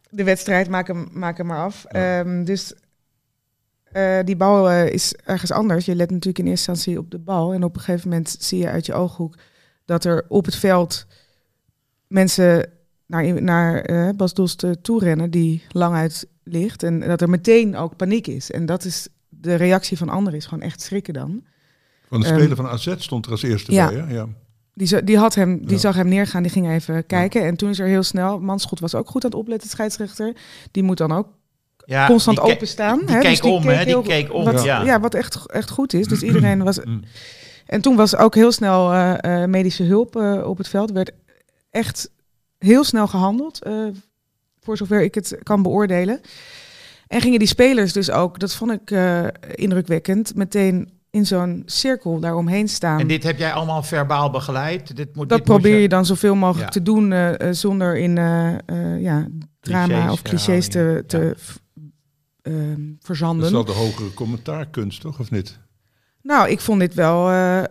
de wedstrijd, maak hem, maak hem maar af. Ja. Ehm, dus eh, die bal eh, is ergens anders. Je let natuurlijk in eerste instantie op de bal. En op een gegeven moment zie je uit je ooghoek dat er op het veld mensen naar, naar eh, Bas Dost eh, toe rennen die lang uit ligt. En dat er meteen ook paniek is. En dat is de reactie van anderen is gewoon echt schrikken dan. Van de Ehm, speler van AZ stond er als eerste ja. bij. Hè? Ja. Die, die, had hem, die Ja. zag hem neergaan, die ging even kijken. En toen is er heel snel, Manschot was ook goed aan het opletten, scheidsrechter. Die moet dan ook Ja, constant openstaan. Die hè, keek dus die om, hè? Die heel- keek om, wat, ja. ja. wat echt, echt goed is. Dus iedereen was... En toen was ook heel snel eh, eh, medische hulp eh, op het veld. werd echt heel snel gehandeld, eh, voor zover ik het kan beoordelen. En gingen die spelers dus ook, dat vond ik eh, indrukwekkend, meteen in zo'n cirkel daaromheen staan. En dit heb jij allemaal verbaal begeleid? Dit moet, Dat dit moet probeer je dan zoveel mogelijk Ja. te doen zonder in eh, eh, ja, drama Clichés, of clichés te, te Ja. v- ehm, Dat is verzanden. wel de hogere commentaarkunst, toch? Of niet? Nou, ik vond dit wel eh,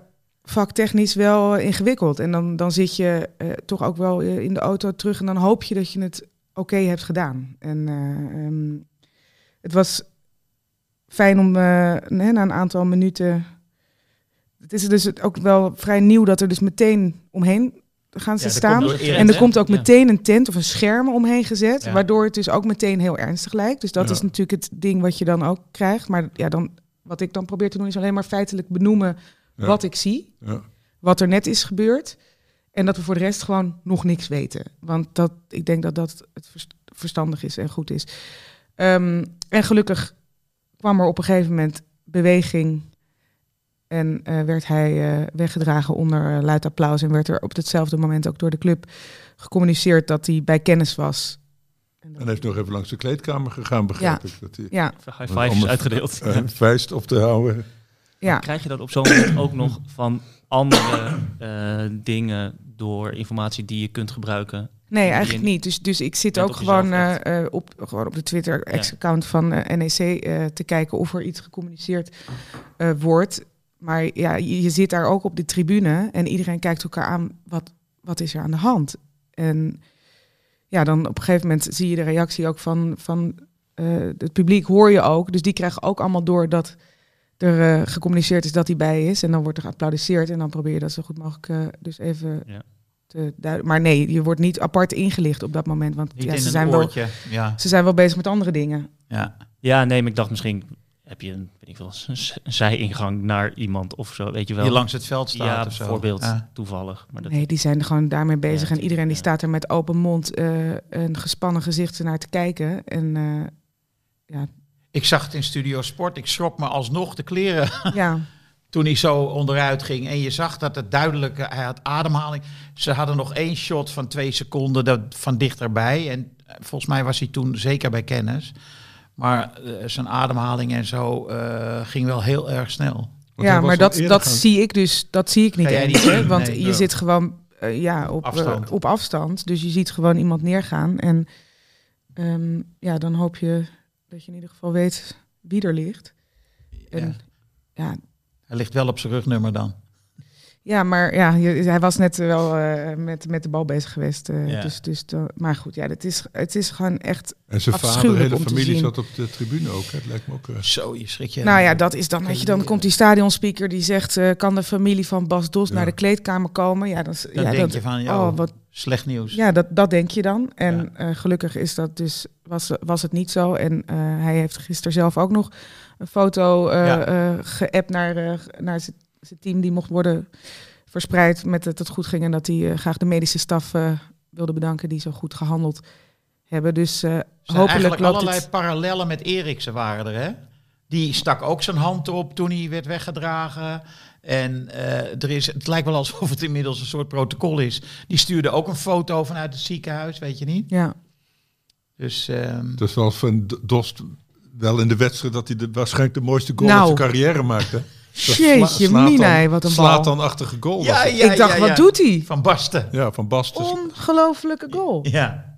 vaktechnisch wel eh, ingewikkeld. En dan, dan zit je eh, toch ook wel in de auto terug en dan hoop je dat je het oké hebt gedaan. En eh, ehm, het was fijn om eh, nee, na een aantal minuten. Het is dus ook wel vrij nieuw dat er dus meteen omheen gaan ze Ja, staan. komt En er komt ook meteen een tent of een scherm omheen gezet, Ja. waardoor het dus ook meteen heel ernstig lijkt. Dus dat Ja. is natuurlijk het ding wat je dan ook krijgt. Maar ja, dan, wat ik dan probeer te doen is alleen maar feitelijk benoemen Ja. wat ik zie, Ja. wat er net is gebeurd. En dat we voor de rest gewoon nog niks weten. Want dat, ik denk dat dat het verst- verstandig is en goed is. Ehm, en gelukkig kwam er op een gegeven moment beweging. En eh, werd hij eh, weggedragen onder eh, luid applaus. En werd er op hetzelfde moment ook door de club gecommuniceerd dat hij bij kennis was. En En dat- hij is nog even langs de kleedkamer gegaan, begrijp Ja. ik. Dat hij ja, High fives een- uitgedeeld. vuist op te houden. ja. Krijg je dat op zo'n moment ook nog van andere eh, dingen door informatie die je kunt gebruiken? Nee, eigenlijk in- niet. Dus, dus ik zit ook op gewoon, eh, eh, op, gewoon op de Twitter-account van NEC eh, te kijken of er iets gecommuniceerd eh, wordt. Maar ja, je, je zit daar ook op de tribune en iedereen kijkt elkaar aan. Wat, wat is er aan de hand? En ja, dan op een gegeven moment zie je de reactie ook van, van eh, het publiek, hoor je ook. Dus die krijgen ook allemaal door dat er eh, gecommuniceerd is dat hij bij is. En dan wordt er geapplaudisseerd en dan probeer je dat zo goed mogelijk eh, dus even Ja. te duiden. Maar nee, je wordt niet apart ingelicht op dat moment. Want ja, ze, zijn wel. Ja, ze zijn wel bezig met andere dingen. ja. Ja, nee, maar ik dacht misschien heb je een, weet ik wel, een zijingang naar iemand of zo, weet je wel. Die langs het veld staat ja, of zo. bijvoorbeeld, Ja. toevallig. Maar dat, Nee, die zijn er gewoon daarmee bezig. en Ja, iedereen die ja. staat er met open mond eh, een gespannen gezicht naar te kijken. En eh, Ik zag het in Studio Sport. Ik schrok me alsnog de kleren ja, toen hij zo onderuit ging. En je zag dat het duidelijk, eh, hij had ademhaling. Ze hadden nog één shot van twee seconden dat, van dichterbij. En volgens mij was hij toen zeker bij kennis. Maar eh, zijn ademhaling en zo eh, ging wel heel erg snel. Want ja maar dat, dat gaan- zie ik dus dat zie ik niet eens. hè, want Nee. je zit gewoon eh, ja, op, Afstand. op afstand. Dus je ziet gewoon iemand neergaan. En ehm, ja, dan hoop je dat je in ieder geval weet wie er ligt. En, Ja. ja, Hij ligt wel op zijn rugnummer dan. Ja, maar ja, hij was net wel eh, met, met de bal bezig geweest. eh, Ja. dus, dus maar goed, ja, het is, het is gewoon echt. En zijn vader, de hele familie zat op de tribune ook. hè. Het lijkt me ook... eh, Zo, je schrik je. Nou ja, dat is dan, weet je, dan komt die stadionspeaker die zegt: eh, kan de familie van Bas Dos Ja. naar de kleedkamer komen? Ja, dan, ja, denk dat, je van, joh, oh, wat, slecht nieuws. ja dat, dat denk je dan. En Ja. eh, gelukkig is dat dus, was, was het niet zo. En eh, hij heeft gisteren zelf ook nog een foto eh Ja. eh, geappt naar, eh, naar zijn zijn team die mocht worden verspreid met dat het goed ging en dat hij eh, graag de medische staf eh, wilde bedanken die zo goed gehandeld hebben. Dus zijn hopelijk eigenlijk loopt allerlei het. parallellen met Eriksen waren er, hè? Die stak ook zijn hand op toen hij werd weggedragen. En eh, er is, het lijkt wel alsof het inmiddels een soort protocol is. Die stuurde ook een foto vanuit het ziekenhuis, weet je niet? Ja, Dus ehm, Het was van Dost wel in de wedstrijd dat hij de, waarschijnlijk de mooiste goal Nou. uit zijn carrière maakte. Jeetje, Minai, wat een Slaat dan achtige goal. Ja, ja, ik dacht, ja, wat doet hij? van Basten. ja, van Basten. Ongelofelijke goal. Ja.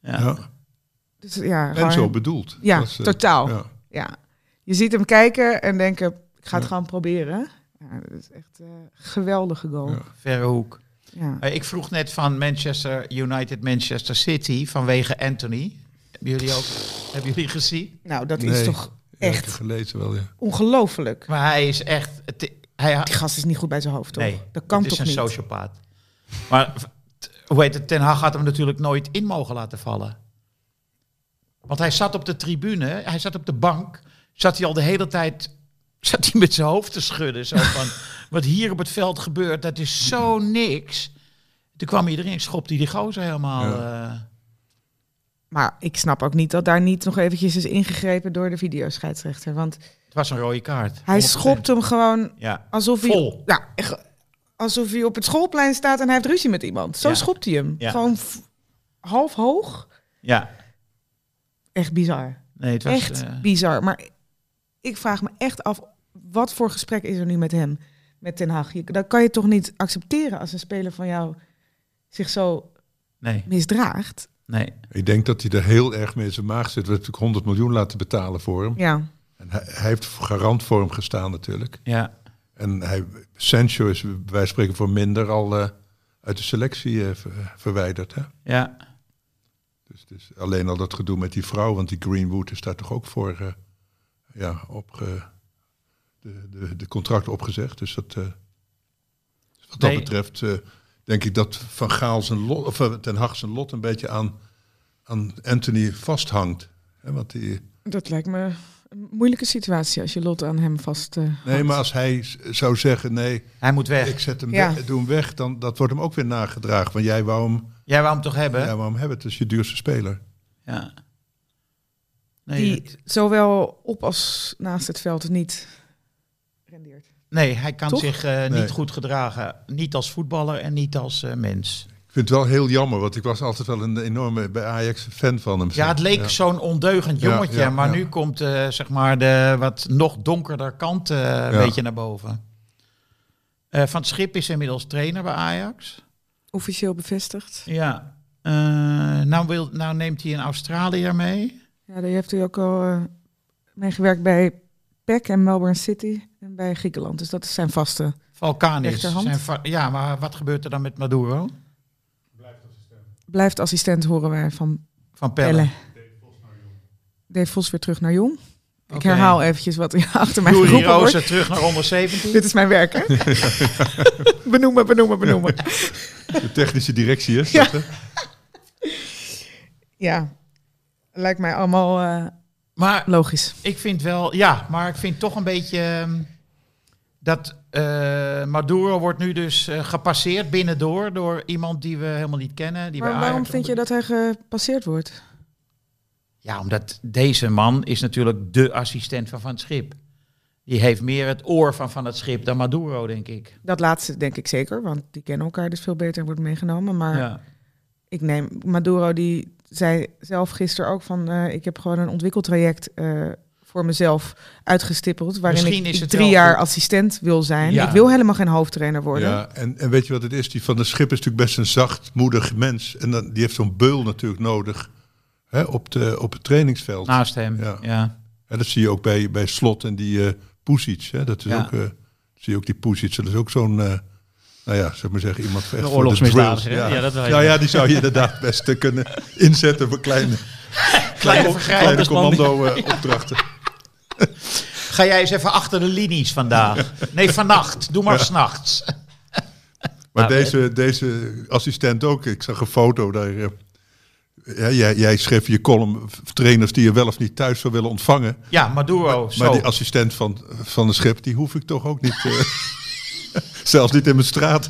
Ja. Ja. Dus, ja, En gewoon- zo bedoeld. Ja, is, eh, totaal. ja. Ja. Je ziet hem kijken en denken, ik ga het Ja. gewoon proberen. Ja, dat is echt een geweldige goal. Ja. Verre hoek. Ja. Eh, ik vroeg net van Manchester United, Manchester City vanwege Anthony. Hebben jullie ook hebben jullie gezien? Nou, dat is toch echt gelezen wel, ja. ongelooflijk. Maar hij is echt. Het, hij, Die gast is niet goed bij zijn hoofd, toch? nee, dat kan het toch is niet? een sociopaat. Maar t- hoe heet het? Ten Hag had hem natuurlijk nooit in mogen laten vallen. Want hij zat op de tribune, hij zat op de bank, zat hij al de hele tijd zat hij met zijn hoofd te schudden. Zo van, wat hier op het veld gebeurt, dat is zo niks. Toen kwam iedereen, schopte hij die gozer helemaal. eh, Maar ik snap ook niet dat daar niet nog eventjes is ingegrepen door de videoscheidsrechter. Want het was een rode kaart. hij 100%. schopt hem gewoon Ja, alsof hij, Vol. Alsof hij op het schoolplein staat en hij heeft ruzie met iemand. Zo Ja. schopt hij hem. Ja. Gewoon half hoog. ja. Echt bizar. Nee, het was... echt eh, bizar. Maar ik vraag me echt af, wat voor gesprek is er nu met hem? Met Ten Hag? Je- Dat kan je toch niet accepteren als een speler van jou zich zo nee, misdraagt? Nee. Ik denk dat hij er heel erg mee in zijn maag zit. We hebben natuurlijk 100 miljoen laten betalen voor hem. Ja. En hij, hij heeft garant voor hem gestaan natuurlijk. Ja, En hij, Sancho is bij wijze van spreken voor minder al eh, uit de selectie eh, ver- verwijderd. Hè? ja. Dus het is alleen al dat gedoe met die vrouw, want die Greenwood is daar toch ook voor eh, ja, opge, de, de, de contract opgezegd. Dus dat, eh, wat dat Nee. betreft eh, denk ik dat Van Gaal zijn lot, of eh, Ten Hag zijn lot een beetje aan, aan Anthony vasthangt. Hè, want die, Dat lijkt me een moeilijke situatie als je lot aan hem vast. eh, nee, maar als hij zou zeggen, nee, Hij moet weg. ik zet hem Ja. weg, doe hem weg, dan dat wordt hem ook weer nagedragen. Want jij wou hem, Jij wou hem toch hebben? jij wou hem hebben, het is je duurste speler. Ja. Nee, die dat- zowel op als naast het veld niet rendeert. Nee, hij kan Toch? zich eh, Nee. niet goed gedragen. Niet als voetballer en niet als eh, mens. Ik vind het wel heel jammer, want ik was altijd wel een enorme bij Ajax fan van hem. Ja, het leek Ja. zo'n ondeugend jongetje. ja, maar ja. nu komt eh, zeg maar de wat nog donkerder kant eh, een beetje naar boven. Eh, van het Schip is inmiddels trainer bij Ajax. Officieel bevestigd. Ja. Eh, nou, wil, nou neemt hij een Australiër mee. Ja, daar heeft hij ook al meegewerkt bij PEC en Melbourne City en bij Griekenland. Dus dat is zijn vaste. Rechterhand. Zijn va- ja, maar wat gebeurt er dan met Maduro? Blijft assistent, horen wij van Van Pelle. Pelle. Dave Vos weer terug naar Jong. Ik herhaal eventjes wat er achter mij geroepen wordt. Rozen terug naar onder 17. Dit is mijn werk, hè? benoemen, benoemen, benoemen. De technische directie is Ja. Ja, lijkt mij allemaal eh, Maar logisch. ik vind wel, ja, maar ik vind toch een beetje ehm, dat eh, Maduro wordt nu dus eh, gepasseerd binnendoor door iemand die we helemaal niet kennen. Die Maar waarom Ajax vind je dat hij gepasseerd wordt? Ja, omdat deze man is natuurlijk de assistent van Van het Schip. Die heeft meer het oor van Van het Schip dan Maduro, denk ik. Dat laatste denk ik zeker, want die kennen elkaar dus veel beter en wordt meegenomen. Maar Ja. ik neem Maduro, die zei zelf gisteren ook van... eh, ik heb gewoon een ontwikkeltraject eh, voor mezelf uitgestippeld... waarin Misschien ik is het drie jaar goed. assistent wil zijn. Ja. Ik wil helemaal geen hoofdtrainer worden. Ja, en, en weet je wat het is? Die van de schip is natuurlijk best een zachtmoedig mens. En dan, die heeft zo'n beul natuurlijk nodig hè, op, de, op het trainingsveld. Naast hem, Ja. ja. En dat zie je ook bij, bij Slot en die eh Pusic. Hè. Dat is Ja. ook, eh, zie je ook die Pusic. Dat is ook zo'n, nou ja, zeg maar zeggen, iemand echt voor de drills. Ja. Ja, dat nou ja, die zou je inderdaad best eh, kunnen inzetten voor kleine, kleine, kleine commando eh. Ga jij eens even achter de linies vandaag. Nee, vannacht. Doe maar 's s'nachts. Maar Nou, deze, deze assistent ook. Ik zag een foto daar. eh, ja, jij, jij schreef je column trainers die je wel of niet thuis zou willen ontvangen. Ja, Maduro. zo. Maar die assistent van, van de schip, die hoef ik toch ook niet. eh, zelfs niet in mijn straat.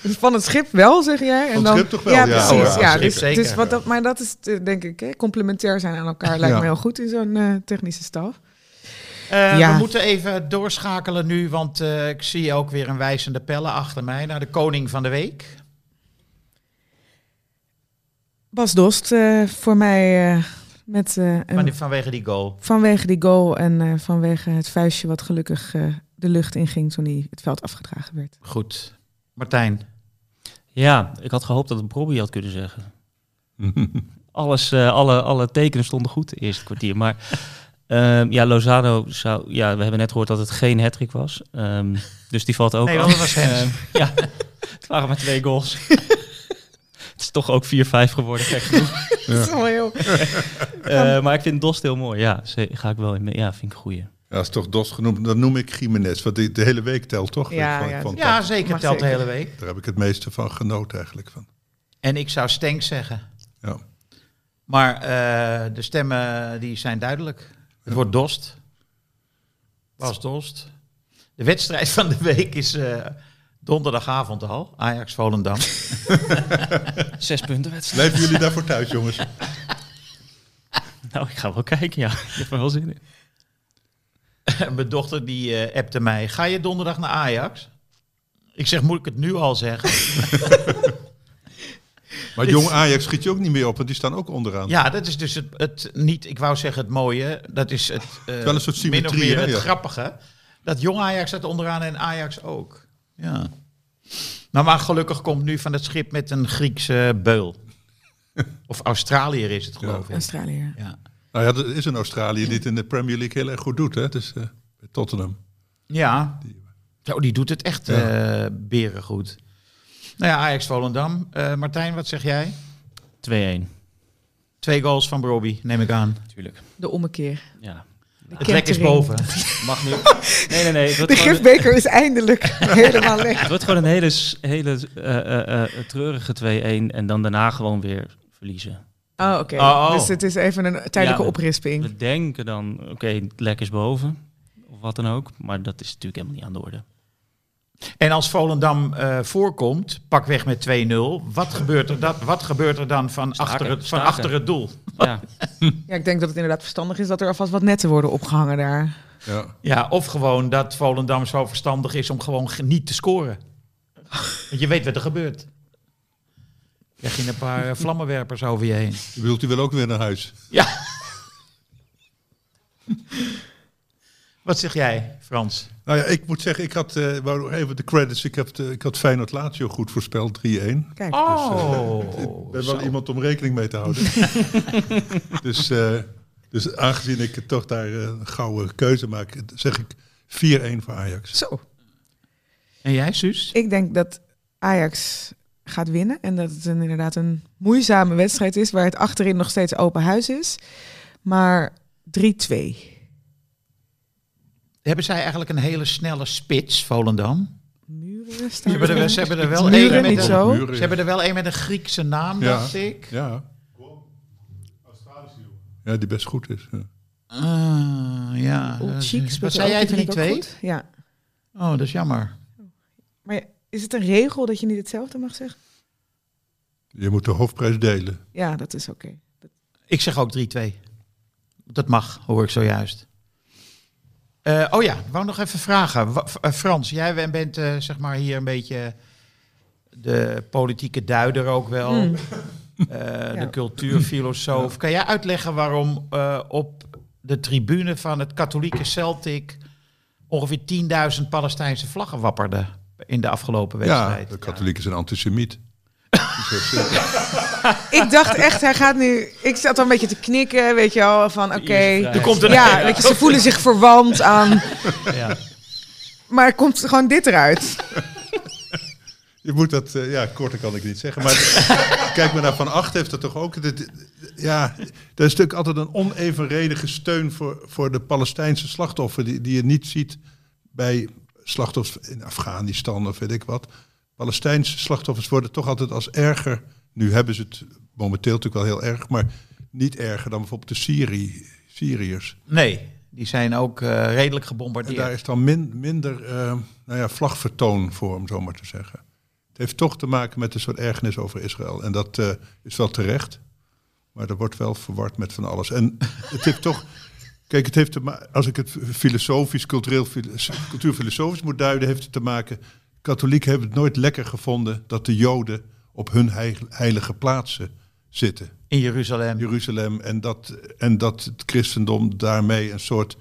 Dus Van het schip wel, zeg jij? En Van het dan, schip toch wel, Ja, ja, precies. hoor. Ja, dus, zeker. dus wat dat, maar dat is, eh, denk ik, hè, complementair zijn aan elkaar lijkt Ja. me heel goed in zo'n eh, technische staf. Eh, Ja. We moeten even doorschakelen nu, want eh, ik zie ook weer een wijzende pelle achter mij naar de koning van de week. Bas Dost eh, voor mij eh, met, eh, een- vanwege die goal. vanwege die goal en eh, vanwege het vuistje wat gelukkig eh, de lucht inging toen hij het veld afgedragen werd. Goed. Martijn. Ja, ik had gehoopt dat het Bobby had kunnen zeggen. Alles, eh, alle, alle tekenen stonden goed het eerste kwartier. Maar ehm, ja, Lozano zou... Ja, we hebben net gehoord dat het geen hattrick was. Ehm, dus die valt ook Nee, het was Hens. Ehm, ja, het waren maar twee goals. Het is toch ook 4-5 geworden, gek genoeg. Dat is. Eh, maar ik vind Dost heel mooi. Ja, ze- ga ik wel in mee. Ja, vind ik een goeie. Ja, is toch DOS genoemd. Dan noem ik Jiménez. Want die, de hele week telt toch? Ja, Van- ja. van- Ja, zeker telt de hele week. Daar heb ik het meeste van genoten eigenlijk. Van. En ik zou Stenks zeggen. Ja. Maar eh, de stemmen die zijn duidelijk. Het wordt Dost. Was Dost. De wedstrijd van de week is eh, donderdagavond al. Ajax Volendam. Zes punten wedstrijd. Blijven jullie daarvoor thuis, jongens? Nou, ik ga wel kijken, ja. Ik heb er wel zin in. Mijn dochter die eh appte mij. Ga je donderdag naar Ajax? Ik zeg, moet ik het nu al zeggen? Maar jong Ajax schiet je ook niet meer op, want die staan ook onderaan. Ja, dat is dus het, het niet, ik wou zeggen het mooie. Dat is het, eh, Wel een soort min of symmetrie, meer hè? het Ja. grappige. Dat jong Ajax staat onderaan en Ajax ook. Ja. Nou, maar gelukkig komt nu van het schip met een Griekse beul. Of Australiër is het, geloof ik. Australië. Ja. Nou ja, er is een Australië die het in de Premier League heel erg goed doet. Hè? Dus eh, bij Tottenham. ja. Zo, die doet het echt Ja. eh beren goed. Nou ja, Ajax Volendam. Eh, Martijn, wat zeg jij? 2-1. Twee goals van Broby, neem ik aan. Natuurlijk. De ommekeer. Ja. De Het lek is boven. Mag nu. Nee, nee, nee. Het wordt, De gifbeker is eindelijk helemaal leeg. het wordt gewoon een hele, hele eh, eh, eh, treurige 2-1 en dan daarna gewoon weer verliezen. Oh, oké. Oh, oh. Dus het is even een tijdelijke Ja. oprisping. We denken dan, oké, het lek is boven. Of wat dan ook. Maar dat is natuurlijk helemaal niet aan de orde. En als Volendam eh, voorkomt, pak weg met 2-0. Wat gebeurt er, dat, wat gebeurt er dan van, Staken, achter het, van staken. achter het doel? Ja, Ja, ik denk dat het inderdaad verstandig is dat er alvast wat netten worden opgehangen daar. Ja. Ja, of gewoon dat Volendam zo verstandig is om gewoon ge- niet te scoren. Want je weet wat er gebeurt. Krijg je een paar eh, vlammenwerpers over je heen. Je bedoelt, die wil ook weer naar huis. Ja. Wat zeg jij, Frans? Nou ja, ik moet zeggen, ik had, eh wou nog even de credits, ik, heb de, ik had Feyenoord Lazio goed voorspeld, 3-1. Kijk. Oh, Ik ben wel iemand om rekening mee te houden. dus, eh, dus aangezien ik toch daar eh, een gouden keuze maak, zeg ik 4-1 voor Ajax. Zo. En jij, Suus? Ik denk dat Ajax gaat winnen en dat het een, inderdaad een moeizame wedstrijd is waar het achterin nog steeds open huis is. Maar 3-2. Hebben zij eigenlijk een hele snelle spits, Volendam? Muren Ze hebben er, ze hebben er wel Muren een met niet een, zo. Muren, Ze hebben er wel een met een Griekse naam, Ja. dacht ik. Ja. Ja, die best goed is. Ja. Ah, ja. Old dat is- Chic speelt Wat zei jij, die vind ik ook 3-2? goed. Ja. Oh, dat is jammer. Maar is het een regel dat je niet hetzelfde mag zeggen? Je moet de hoofdprijs delen. Ja, dat is oké. Ik zeg ook 3-2. Dat mag, hoor ik zojuist. Eh, oh ja, ik wou nog even vragen. Wa- eh, Frans, jij bent eh, zeg maar hier een beetje de politieke duider ook wel. Mm. eh, De cultuurfilosoof. Kan jij uitleggen waarom eh, op de tribune van het katholieke Celtic ongeveer 10.000 Palestijnse vlaggen wapperden in de afgelopen Ja, wedstrijd? de katholieken zijn antisemiet. Ik dacht echt, hij gaat nu... Ik zat al een beetje te knikken, weet je wel, van oké. Er komt een- Ja, weet je, ze voelen zich verwant aan... Ja. Maar er komt gewoon dit eruit. Je moet dat, eh, ja, korter kan ik niet zeggen. Maar kijk maar naar Van Acht heeft dat toch ook. dit- ja, er is natuurlijk altijd een onevenredige steun voor, voor de Palestijnse slachtoffer. Die, die je niet ziet bij slachtoffers in Afghanistan of weet ik wat. Palestijnse slachtoffers worden toch altijd als erger. Nu hebben ze het momenteel natuurlijk wel heel erg, maar niet erger dan bijvoorbeeld de Syrië, Syriërs. Nee, die zijn ook eh, redelijk En gebombardeerd. daar is dan min, minder eh, nou ja, vlagvertoon voor, om zo maar te zeggen. Het heeft toch te maken met een soort ergernis over Israël. En dat eh, is wel terecht. Maar er wordt wel verward met van alles. En het heeft toch. Kijk, het heeft te als ik het filosofisch, cultureel, filo- cultuurfilosofisch moet duiden, heeft het te maken. Katholieken hebben het nooit lekker gevonden dat de Joden op hun heil- heilige plaatsen zitten. In Jeruzalem. Jeruzalem. En dat, en dat het christendom daarmee een soort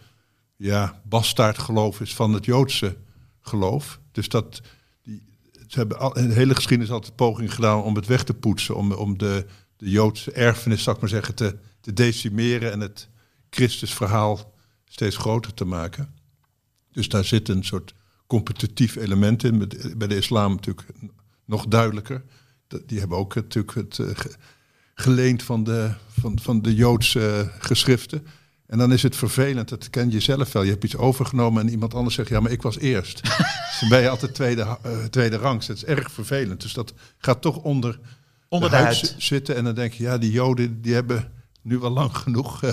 ja, bastaardgeloof is van het Joodse geloof. Dus dat die, ze hebben al, in de hele geschiedenis altijd poging gedaan om het weg te poetsen. Om, om de, de Joodse erfenis, zal ik maar zeggen, te, te decimeren en het Christusverhaal steeds groter te maken. Dus daar zit een soort competitief element in. Bij de islam natuurlijk nog duidelijker. Die hebben ook natuurlijk het eh, ge- geleend van de, van, van de Joodse geschriften. En dan is het vervelend, dat ken je zelf wel. Je hebt iets overgenomen en iemand anders zegt, ja, maar ik was eerst. dus dan ben je altijd tweede, eh, tweede rangs. Dat is erg vervelend. Dus dat gaat toch onder, Onder de huid huid. zi- zitten. En dan denk je, ja, die Joden die hebben nu wel lang genoeg eh,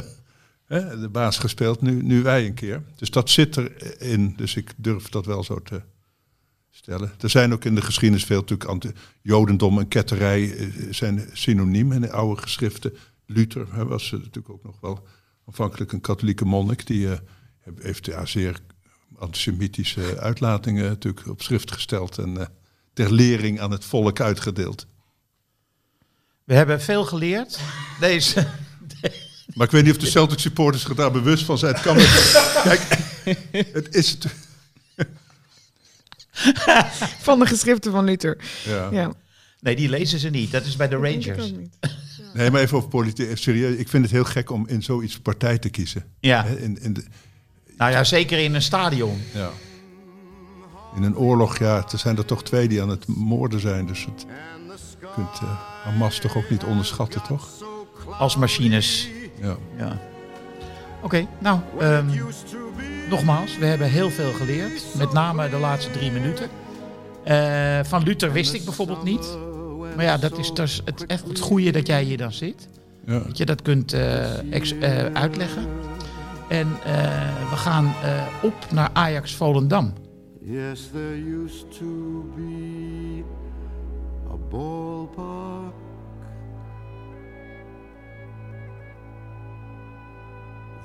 de baas gespeeld. Nu, nu wij een keer. Dus dat zit erin. Dus ik durf dat wel zo te stellen. Er zijn ook in de geschiedenis veel natuurlijk Jodendom en ketterij eh, zijn synoniem in de oude geschriften. Luther was eh, natuurlijk ook nog wel aanvankelijk een katholieke monnik. Die eh, heeft ja, zeer antisemitische uitlatingen natuurlijk op schrift gesteld. En eh, ter lering aan het volk uitgedeeld. We hebben veel geleerd. Deze. Maar ik weet niet of de Celtic supporters zich daar bewust van zijn. Het kan Kijk, het is... het- Van de geschriften van Luther. Ja. Ja. Nee, die lezen ze niet. Dat is bij de Rangers. Nee, maar even over politiek. Even serieus. Ik vind het heel gek om in zoiets partij te kiezen. Ja. In, in, de, Nou ja, zeker in een stadion. ja. in een oorlog, ja, er zijn er toch twee die aan het moorden zijn. Dus het, je kunt eh, Hamas toch ook niet onderschatten, toch? Als machines. Ja. Ja. Oké, nou, ehm, nogmaals, we hebben heel veel geleerd. Met name de laatste drie minuten. Eh, van Luther wist ik bijvoorbeeld niet. Maar ja, dat is dus het, echt het goede dat jij hier dan zit. ja. Dat je dat kunt eh, ex- eh, uitleggen. En eh, we gaan eh, op naar Ajax Volendam. Yes, there used to be a ballpark